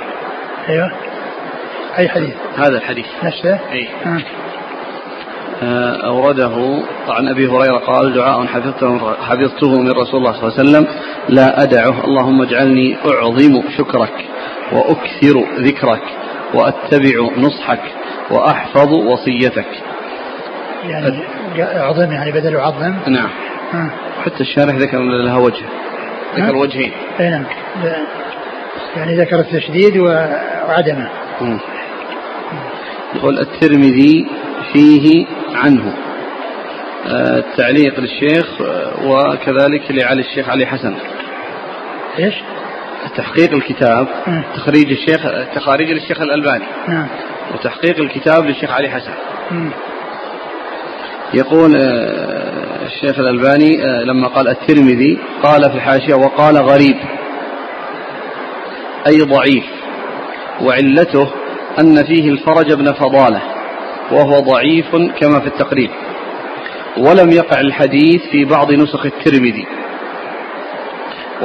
أيوه. أي حديث؟ هذا الحديث. نفسه؟ أي آه. آه، أورده عن أبي هريرة قال دعاء حفظته, حفظته من رسول الله صلى الله عليه وسلم. لا أدعه. اللهم اجعلني أعظم شكرك وأكثر ذكرك وأتبع نصحك وأحفظ وصيتك. يعني أعظم يعني بدل أعظم نعم. ها. حتى الشارح ذكر لها وجه. ذكر وجهين. أي نعم. يعني ذكر التشديد وعدمه. يقول الترمذي فيه عنه. التعليق للشيخ وكذلك لعلي الشيخ علي حسن. إيش؟ تحقيق الكتاب. تخريج الشيخ تخاريج للشيخ الألباني. نعم. وتحقيق الكتاب للشيخ علي حسن. يقول آه، الشيخ الألباني آه، لما قال الترمذي قال في الحاشية وقال غريب. أي ضعيف. وعلته أن فيه الفرج بن فضالة وهو ضعيف كما في التقريب. ولم يقع الحديث في بعض نسخ الترمذي.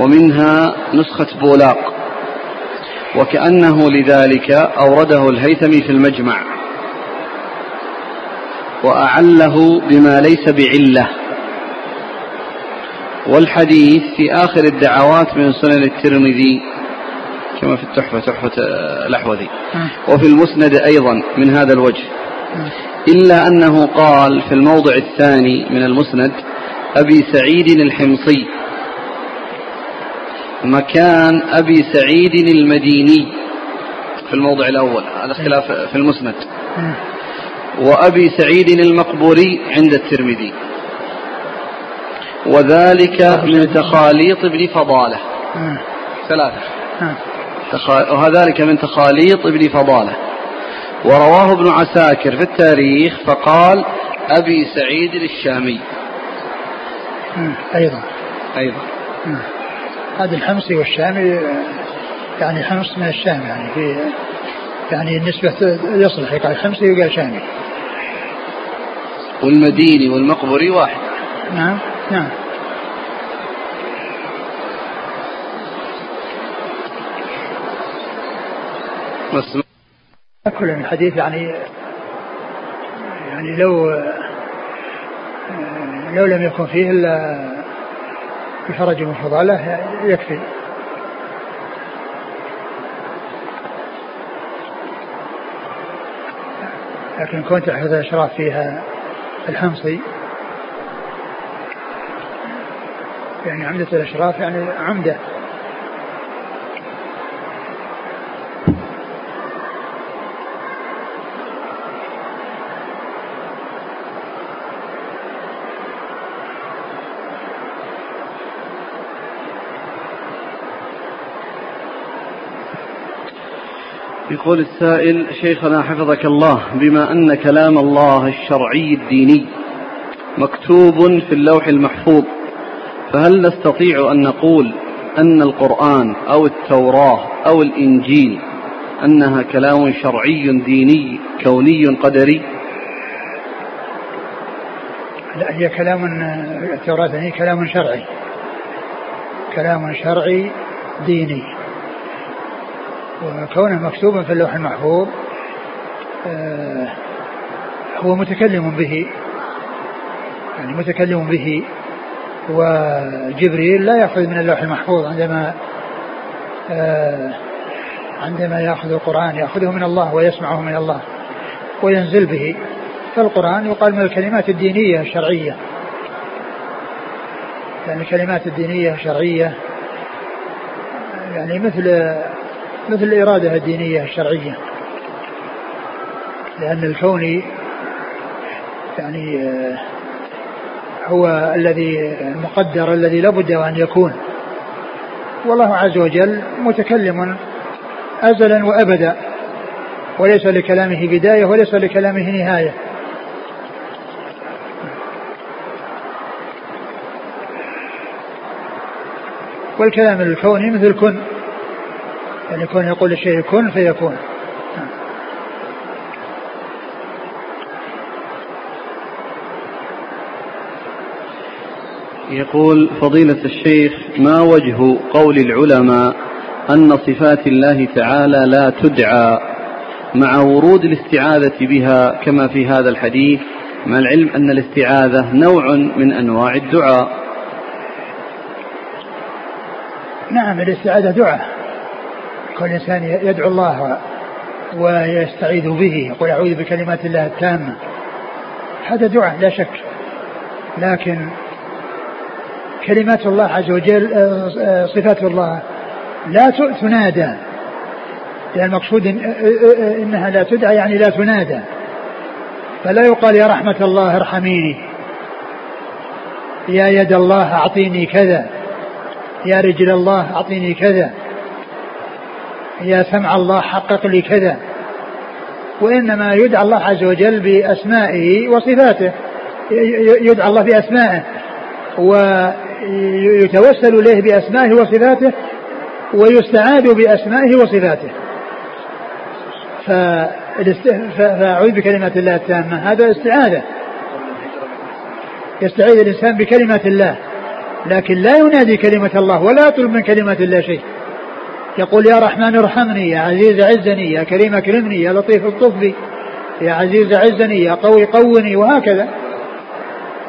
ومنها نسخة بولاق. وكأنه لذلك أورده الهيثمي في المجمع. وأعله بما ليس بعلة. والحديث في آخر الدعوات من سنن الترمذي كما في التحفة تحفة الأحوذي. وفي المسند أيضا من هذا الوجه. إلا أنه قال في الموضع الثاني من المسند أبي سعيد الحمصي مكان أبي سعيد المديني. في الموضع الأول هذا خلاف في المسند. وأبي سعيد المقبوري عند الترمذي. وذلك من تخاليط ابن فضالة. ثلاثة. وذلك من تخاليط ابن فضالة. ورواه ابن عساكر في التاريخ فقال أبي سعيد الشامي. أيضا. أيضا. هذا الحمصي والشامي يعني حمص من الشام يعني في يعني النسبة يصلح يقال حمصي وقال شامي. والمديني والمقبري واحد. نعم نعم. كل الحديث يعني يعني لو لو لم يكن فيه إلا الفرج والفضاله يكفي. لكن كنت أحد الأشراف فيها الحمصي. يعني عمدة الأشراف يعني عمدة. يقول السائل شيخنا حفظك الله بما أن كلام الله الشرعي الديني مكتوب في اللوح المحفوظ فهل نستطيع أن نقول أن القرآن أو التوراة أو الإنجيل أنها كلام شرعي ديني كوني قدري؟ لا هي كلام التوراة هي كلام شرعي كلام شرعي ديني. وكونه مكتوبا في اللوح المحفوظ آه، هو متكلم به يعني متكلم به وجبريل لا يأخذ من اللوح المحفوظ عندما آه، عندما يأخذ القرآن يأخذه من الله ويسمعه من الله وينزل به. فالقرآن يقال من الكلمات الدينية الشرعية. يعني الكلمات الدينية الشرعية يعني مثل مثل الإرادة الدينية الشرعية. لأن الكون يعني آه، هو الذي المقدر الذي لابد أن يكون. والله عز وجل متكلم أزلا وأبدا وليس لكلامه بداية وليس لكلامه نهاية. والكلام الكوني مثل كن يعني يكون يقول الشيء كن فيكون. يقول فضيلة الشيخ ما وجه قول العلماء أن صفات الله تعالى لا تدعى مع ورود الاستعاذة بها كما في هذا الحديث؟ مع العلم أن الاستعاذة نوع من أنواع الدعاء. نعم الاستعاذة دعاء. كل إنسان يدعو الله ويستعيذ به يقول أعوذ بكلمات الله التامة. هذا دعاء لا شك. لكن كلمات الله عز وجل آه، آه، صفات الله لا تنادى. لأن المقصود آه، إنها لا تدعى يعني لا تنادى. فلا يقال يا رحمة الله ارحميني. يا يد الله أعطيني كذا. يا رجل الله أعطيني كذا. يا سمع الله حقق لي كذا وإنما يدعى الله عز وجل بأسمائه وصفاته. يدعى الله بأسمائه. ويتوسل إليه بأسمائه وصفاته ويستعاد بأسمائه وصفاته. فأعوذ بكلمات الله التامة. هذا استعاذة. يستعيذ الإنسان بكلمة الله. لكن لا ينادي كلمة الله ولا يطلب من كلمة الله شيء. يقول يا رحمن ارحمني يا عزيز عزني يا كريم اكرمني يا لطيف الطف بي يا عزيز عزني يا قوي قوني وهكذا.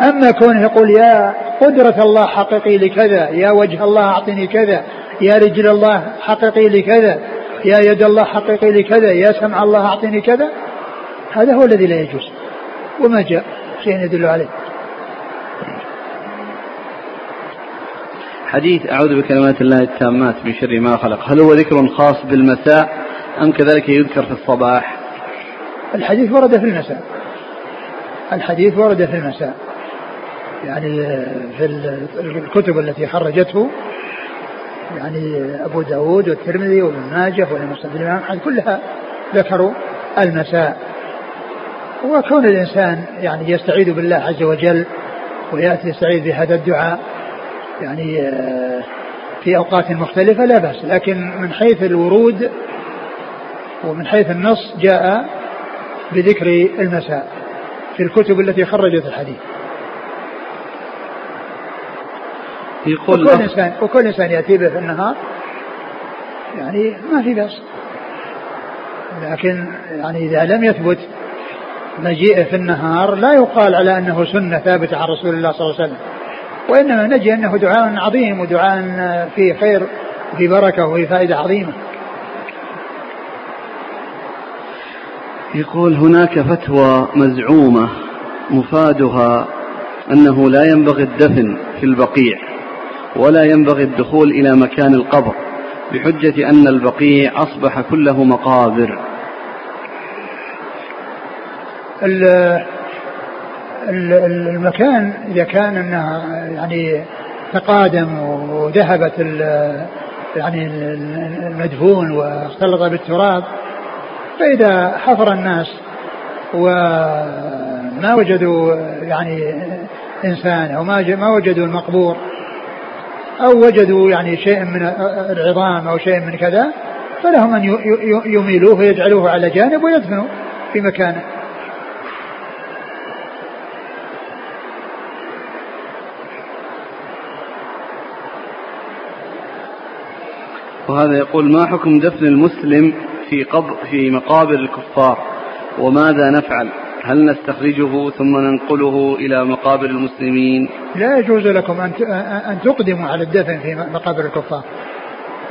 أما كونه يقول يا قدرة الله حققي لي كذا يا وجه الله أعطني كذا يا رجل الله حققي لي كذا يا يد الله حققي لي كذا يا سمع الله أعطني كذا هذا هو الذي لا يجوز. وما جاء شيء يدل عليه. حديث أعوذ بكلمات الله التامات من شر ما خلق. هل هو ذكر خاص بالمساء أم كذلك يذكر في الصباح؟ الحديث ورد في المساء. الحديث ورد في المساء. يعني في الكتب التي خرجته يعني أبو داود والترمذي وابن ماجه والمسند أحمد كلها ذكروا المساء. وكون الإنسان يعني يستعيذ بالله عز وجل ويأتي يستعيذ بهذا الدعاء يعني آه، في أوقات مختلفة لا بأس لكن من حيث الورود ومن حيث النص جاء بذكر المساء في الكتب التي خرجت الحديث. يقول وكل إنسان وكل إنسان يأتي به في النهار يعني ما في بأس. لكن يعني إذا لم يثبت مجيئه في النهار لا يقال على أنه سنة ثابتة عن رسول الله صلى الله عليه وسلم. وإنما نجي أنه دعاء عظيم ودعاء فيه خير وفيه بركة وفيه فائدة عظيمة. يقول هناك فتوى مزعومة مفادها أنه لا ينبغي الدفن في البقيع ولا ينبغي الدخول إلى مكان القبر بحجة أن البقيع أصبح كله مقابر. المكان إذا كان أنه يعني تقادم وذهبت يعني المدفون واختلط بالتراب فإذا حفر الناس وما وجدوا يعني إنسان أو ما ما وجدوا المقبور أو وجدوا يعني شيء من العظام أو شيء من كذا فلهم أن يميلوه ويجعلوه على جانب ويدفنوا في مكانه. وهذا يقول ما حكم دفن المسلم في قبر في مقابر الكفار وماذا نفعل؟ هل نستخرجه ثم ننقله إلى مقابر المسلمين؟ لا يجوز لكم أن تقدموا على الدفن في مقابر الكفار.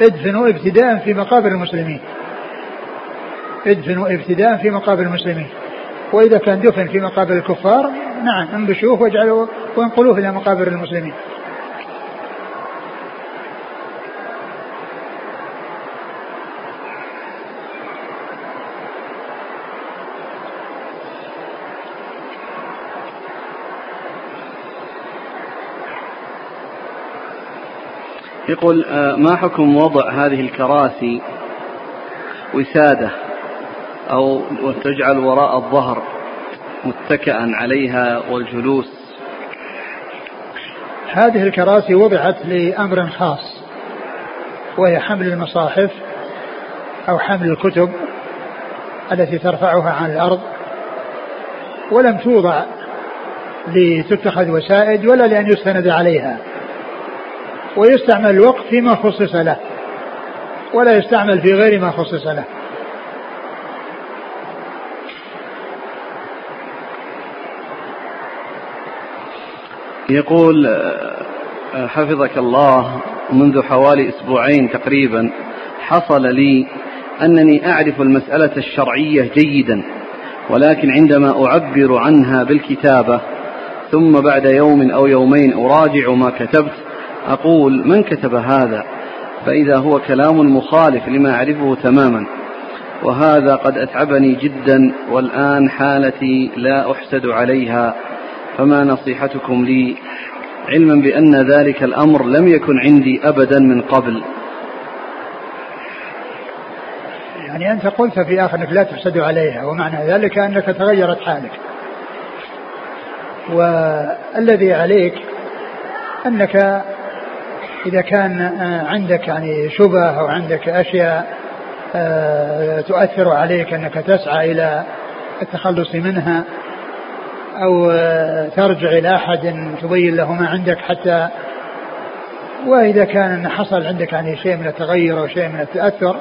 ادفنوا ابتداء في مقابر المسلمين. ادفنوا ابتداء في مقابر المسلمين. وإذا كان دفن في مقابر الكفار نعم انبشوه واجعلوا وانقلوه إلى مقابر المسلمين. يقول آه، ما حكم وضع هذه الكراسي وسادة أو وتجعل وراء الظهر متكئا عليها والجلوس؟ هذه الكراسي وضعت لأمر خاص وهي حمل المصاحف أو حمل الكتب التي ترفعها عن الأرض ولم توضع لتتخذ وسائد ولا لأن يستند عليها. ويستعمل الوقف فيما خصص له ولا يستعمل في غير ما خصص له. يقول آه، حفظك الله منذ حوالي أسبوعين تقريبا حصل لي أنني أعرف المسألة الشرعية جيدا ولكن عندما أعبر عنها بالكتابة ثم بعد يوم أو يومين أراجع ما كتبت أقول من كتب هذا؟ فإذا هو كلام مخالف لما أعرفه تماما. وهذا قد أتعبني جدا والآن حالتي لا أحسد عليها. فما نصيحتكم لي؟ علما بأن ذلك الأمر لم يكن عندي أبدا من قبل. يعني أنت قلت في آخر أنك لا تحسد عليها ومعنى ذلك أنك تغيرت حالك. والذي عليك أنك إذا كان آه، عندك يعني شبه أو عندك أشياء آه، تؤثر عليك أنك تسعى إلى التخلص منها أو آه، ترجع إلى أحد تبين له ما عندك حتى وإذا كان حصل عندك يعني شيء من التغير أو شيء من التأثر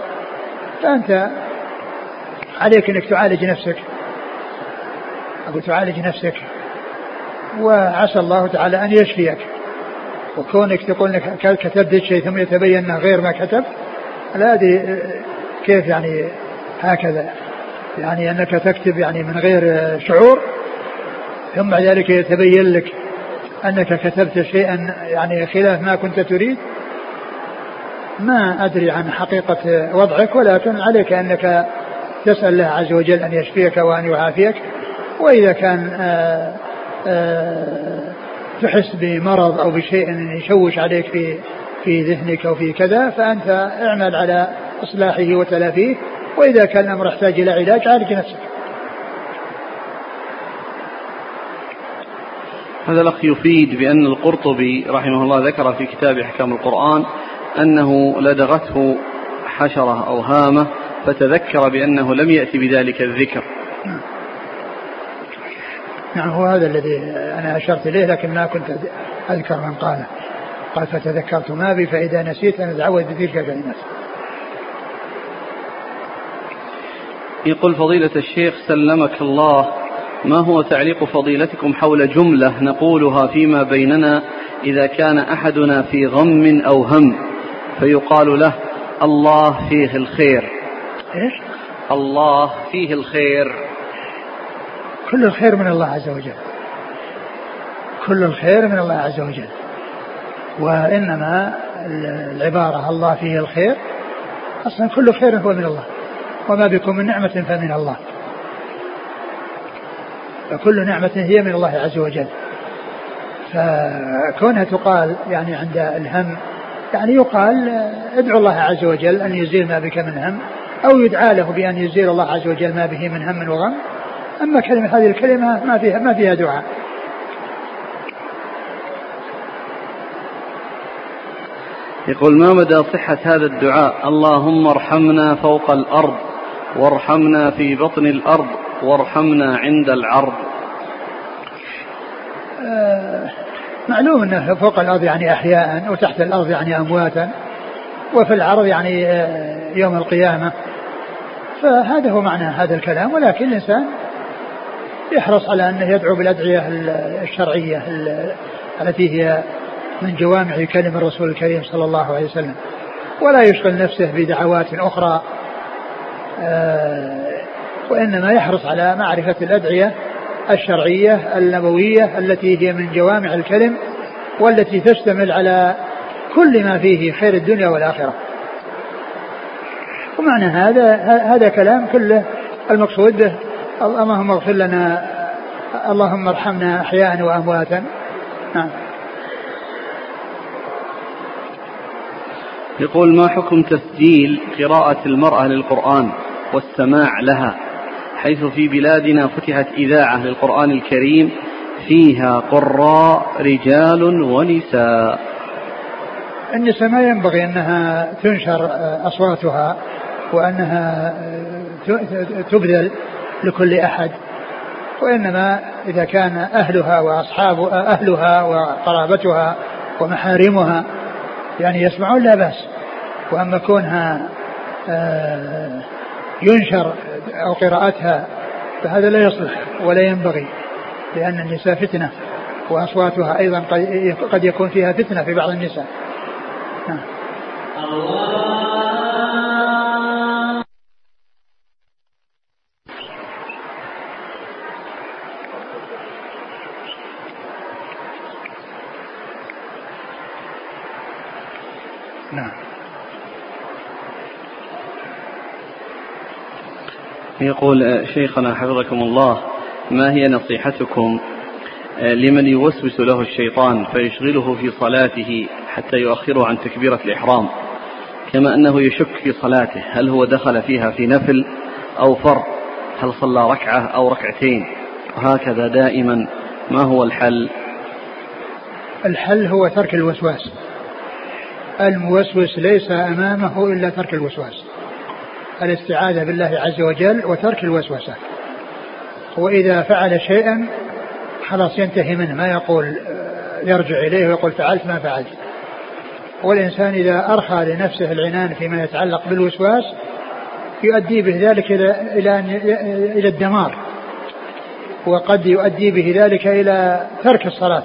فأنت عليك أنك تعالج نفسك. أقول تعالج نفسك. وعسى الله تعالى أن يشفيك. وكونك تقول إنك كتبت شيء ثم يتبين انه غير ما كتب لا أدري كيف يعني هكذا. يعني أنك تكتب يعني من غير شعور ثم ذلك يتبين لك أنك كتبت شيئا يعني خلاف ما كنت تريد. ما أدري عن حقيقة وضعك ولكن عليك أنك تسأل الله عز وجل أن يشفيك وأن يعافيك. وإذا كان آآ آآ تحس بمرض أو بشيء يشوش عليك في في ذهنك أو في كذا فأنت اعمل على إصلاحه وتلافيه وإذا كان الأمر يحتاج إلى علاج عالج نفسك. هذا الأخ يفيد بأن القرطبي رحمه الله ذكر في كتاب أحكام القرآن أنه لدغته حشرة أو هامة فتذكر بأنه لم يأتي بذلك الذكر. نعم. هو هذا الذي أنا أشرت إليه لكن ما كنت أذكر من قاله. قال فتذكرت ما بي فإذا نسيت أن أتعوذ بتلك الكلمات يقول فضيلة الشيخ سلمك الله. ما هو تعليق فضيلتكم حول جملة نقولها فيما بيننا إذا كان أحدنا في غم أو هم؟ فيقال له الله فيه الخير. إيش؟ الله فيه الخير. كل الخير من الله عز وجل. كل الخير من الله عز وجل. وإنما العبارة الله فيه الخير أصلا كل خير هو من الله وما بكم من نعمة فمن الله. فكل نعمة هي من الله عز وجل. فكونها تقال يعني عند الهم يعني يقال ادعو الله عز وجل أن يزيل ما بك من هم أو يدعى له بأن يزيل الله عز وجل ما به من هم وغم. أما كلمة هذه الكلمة ما فيها ما فيها دعاء. يقول ما مدى صحة هذا الدعاء؟ اللهم ارحمنا فوق الأرض وارحمنا في بطن الأرض وارحمنا عند العرض. آه معلوم أنه فوق الأرض يعني أحياء وتحت الأرض يعني أمواتا وفي العرض يعني آه يوم القيامة. فهذا هو معنى هذا الكلام ولكن الإنسان يحرص على أنه يدعو بالأدعية الشرعية التي هي من جوامع كلم الرسول الكريم صلى الله عليه وسلم. ولا يشغل نفسه بدعوات أخرى آه، وإنما يحرص على معرفة الأدعية الشرعية النبوية التي هي من جوامع الكلم والتي تشتمل على كل ما فيه خير الدنيا والآخرة. ومعنى هذا هذا كلام كله المقصود به اللهم اغفر لنا اللهم ارحمنا احياء وامواتا. نعم. يقول ما حكم تسجيل قراءة المرأة للقرآن والسماع لها حيث في بلادنا فتحت إذاعة للقرآن الكريم فيها قراء رجال ونساء؟ النساء ما ينبغي أنها تنشر أصواتها وأنها تبذل لكل أحد وإنما إذا كان أهلها وأصحاب أهلها وقرابتها ومحارمها يعني يسمعون لا بأس وأما كونها آه، ينشر أو قراءتها فهذا لا يصلح ولا ينبغي لأن النساء فتنة وأصواتها أيضا قد يكون فيها فتنة في بعض النساء نعم. نعم يقول آه، شيخنا حفظكم الله ما هي نصيحتكم آه، لمن يوسوس له الشيطان فيشغله في صلاته حتى يؤخره عن تكبيرة الإحرام؟ كما أنه يشك في صلاته هل هو دخل فيها في نفل أو فر؟ هل صلى ركعة أو ركعتين؟ وهكذا دائما ما هو الحل؟ الحل هو ترك الوسواس. الموسوس ليس أمامه إلا ترك الوسواس. الاستعاذة بالله عز وجل وترك الوسوسة. وإذا فعل شيئا خلاص ينتهي منه. ما يقول آه، يرجع إليه ويقول فعلت ما فعلت. والإنسان إذا أرخى لنفسه العنان فيما يتعلق بالوسواس يؤدي به ذلك إلى إلى إلى الدمار. وقد يؤدي به ذلك إلى ترك الصلاة.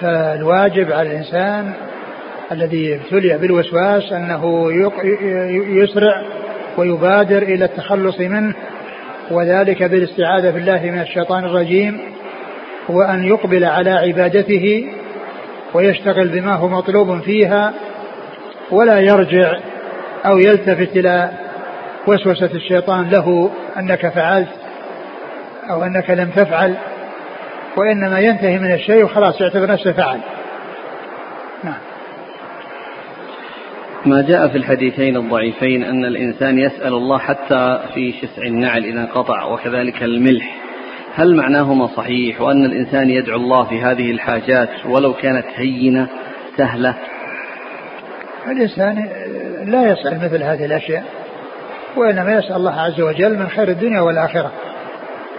فالواجب على الإنسان الذي ابتلي بالوسواس أنه يسرع ويبادر إلى التخلص منه وذلك بالاستعاذة بالله من الشيطان الرجيم وأن يقبل على عبادته ويشتغل بما هو مطلوب فيها ولا يرجع أو يلتفت إلى وسوسة الشيطان له أنك فعلت أو أنك لم تفعل وإنما ينتهي من الشيء وخلاص يعتبر نفسه فعل. ما جاء في الحديثين الضعيفين أن الإنسان يسأل الله حتى في شسع النعل إذا انقطع وكذلك الملح. هل معناهما صحيح وأن الإنسان يدعو الله في هذه الحاجات ولو كانت هينة سهلة؟ الإنسان لا يسأل مثل هذه الأشياء وإنما يسأل الله عز وجل من خير الدنيا والآخرة.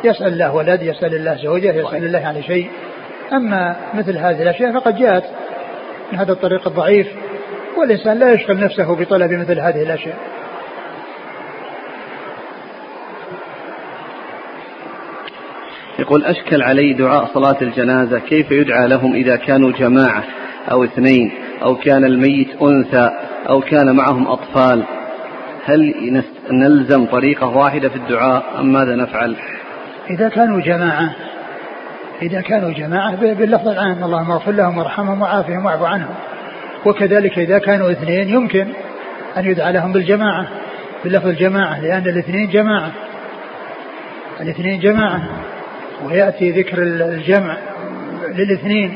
يسأل الله ولد يسأل الله زوجة يسأل الله عن شيء. أما مثل هذه الأشياء فقد جاءت من هذا الطريق الضعيف والإنسان لا يشغل نفسه بطلب مثل هذه الأشياء. يقول أشكل علي دعاء صلاة الجنازة كيف يدعى لهم إذا كانوا جماعة أو اثنين أو كان الميت أنثى أو كان معهم أطفال؟ هل نلزم طريقة واحدة في الدعاء أم ماذا نفعل؟ إذا كانوا جماعة إذا كانوا جماعة باللفظ العام اللهم اغفر لهم وارحمهم وعافهم واعف عنهم. وكذلك إذا كانوا اثنين يمكن أن يدعى لهم بالجماعة بلفظ الجماعة لأن الاثنين جماعة. الاثنين جماعة ويأتي ذكر الجمع للاثنين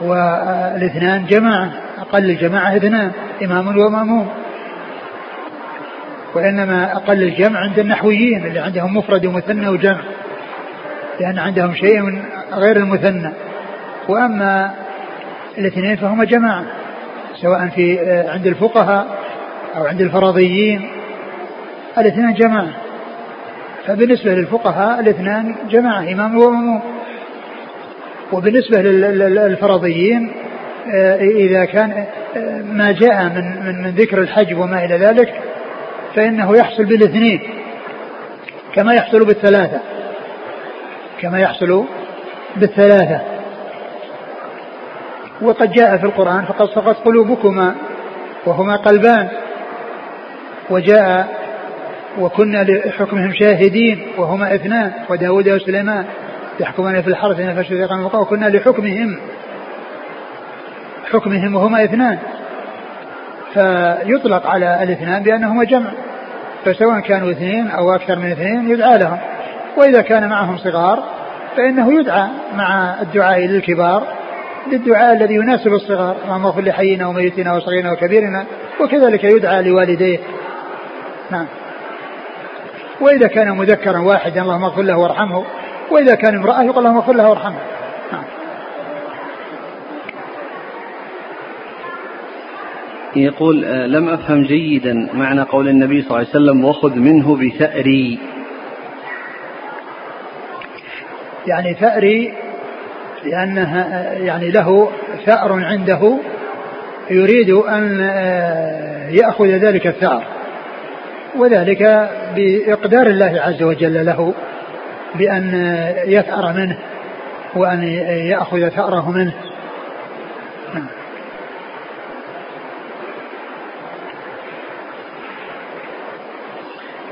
والاثنان جماعة أقل الجماعة اثنان إمام ومأموم. وإنما أقل الجمع عند النحويين اللي عندهم مفرد ومثنى وجمع لأن عندهم شيء من غير المثنى. وأما الاثنين فهما جماعة سواء في عند الفقهاء أو عند الفرضيين. الاثنان جماعة. فبالنسبة للفقهاء الاثنان جماعة إمام ومأموم وبالنسبة للفرضيين آه، إذا كان آه، ما جاء من من من ذكر الحج وما إلى ذلك فإنه يحصل بالاثنين كما يحصل بالثلاثة. كما يحصل بالثلاثة. وقد جاء في القرآن فقد سقط قلوبكما وهما قلبان. وجاء وكنا لحكمهم شاهدين وهما اثنان وداود وسليمان. يحكمان في الحرث إن فشل وكنا لحكمهم. حكمهم وهما اثنان. فيطلق على الاثنان بأنهما جمع. فسواء كانوا اثنين أو أكثر من اثنين يدعى لهم. وإذا كان معهم صغار فإنه يدعى مع الدعاء للكبار. للدعاء الذي يناسب الصغار اللهم اغفر لحينا وميتنا وصغيرنا وكبيرنا وكذلك يدعى لوالديه. نعم. وإذا كان مذكرا واحدا اللهم اغفر له وارحمه. وإذا كان امرأة يقول اللهم اغفر لها وارحمها نعم. يقول آه، لم أفهم جيدا معنى قول النبي صلى الله عليه وسلم وخذ منه بثأري. يعني ثأري لأنها يعني له ثأر عنده يريد أن آه، يأخذ ذلك الثأر. وذلك بإقدار الله عز وجل له بأن يثأر منه وأن يأخذ ثأره منه. نعم.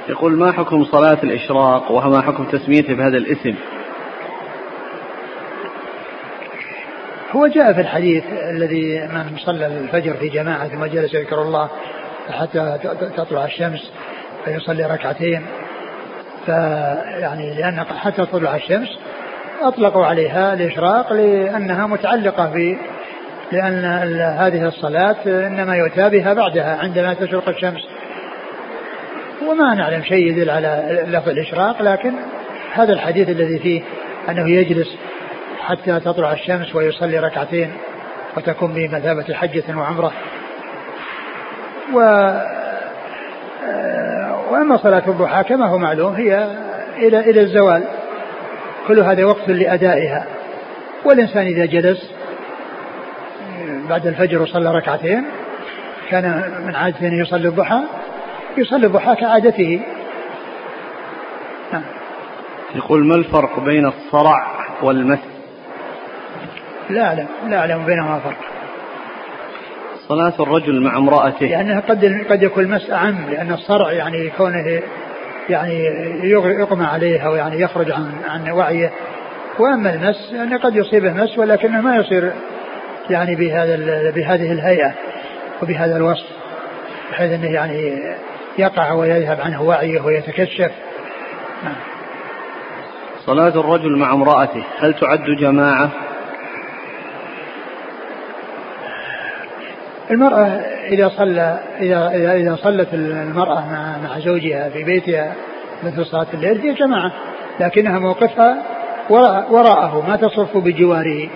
يقول ما حكم صلاة الإشراق وما حكم تسميته بهذا الاسم؟ هو جاء في الحديث الذي من صلى الفجر في جماعة ثم جلس يذكر الله حتى تطلع الشمس فيصلي ركعتين. فيعني لأن حتى تطلع الشمس أطلقوا عليها الإشراق لأنها متعلقة ب لأن هذه الصلاة إنما يؤتى بها بعدها عندما تشرق الشمس. وما نعلم شيء يدل على لفظ الإشراق لكن هذا الحديث الذي فيه أنه يجلس حتى تطلع الشمس ويصلي ركعتين وتكون بمثابة حجة وعمرة. و وأما صلاة الضحى كما هو معلوم هي إلى إلى الزوال. كل هذا وقت لأدائها. والإنسان إذا جلس بعد الفجر وصلى ركعتين كان من عادته أن يصلي الضحى يصلي الضحى كعادته. نعم. يقول ما الفرق بين الصرع والمس؟ لا أعلم لا أعلم بينهما فرق صلاة الرجل مع امرأته. لأنها قد قد يكون المس أعم لأن الصرع يعني كونه يعني يغمى عليه أو يعني يخرج عن عن وعيه. وأما المس يعني قد يصيبه مس ولكنه ما يصير يعني بهذا بهذه الهيئة وبهذا الوصف بحيث أنه يعني يقع ويذهب عنه وعيه ويتكشف. نعم. صلاة الرجل مع امرأته. هل تعد جماعة؟ المرأة إذا صلى إذا إذا إذا صلت المرأة مع مع زوجها في بيتها مثل صلاة الليل هي جماعة لكنها موقفها وراء وراءه ما تصف بجواره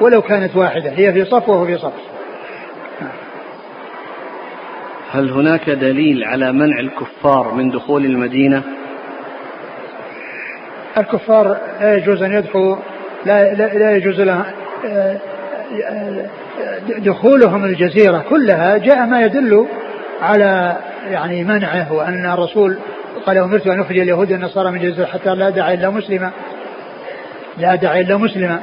ولو كانت واحدة هي في صف وهو في صف. هل هناك دليل على منع الكفار من دخول المدينة؟ الكفار لا يجوز أن يدخلوا لا, لا, لا يجوز لهم آه، آه، دخولهم الجزيرة كلها جاء ما يدل على يعني منعه وأن الرسول قال أمرت أن أخرج اليهود والنصارى من الجزيرة حتى لا داعي إلا مسلما. لا داعي إلا مسلما.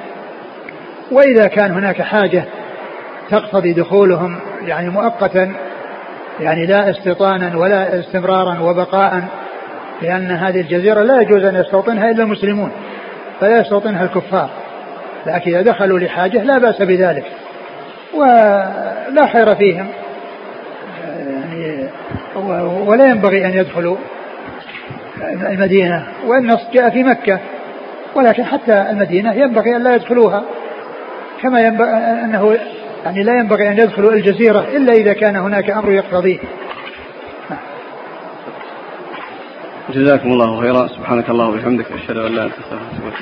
وإذا كان هناك حاجة تقتضي دخولهم يعني مؤقتا يعني لا استيطانا ولا استمرارا وبقاء لأن هذه الجزيرة لا يجوز أن يستوطنها إلا المسلمون فلا يستوطنها الكفار. لكن إذا دخلوا لحاجة لا بأس بذلك. ولا خير فيهم. يعني ولا ينبغي أن يدخلوا المدينة والنص جاء في مكة ولكن حتى المدينة ينبغي أن لا يدخلوها. كما ينبغي أنه يعني لا ينبغي أن يدخلوا الجزيرة إلا إذا كان هناك أمر يقتضيه. جزاكم الله خيرا. سبحانك الله وبحمدك أشهد أن لا إله إلا أنت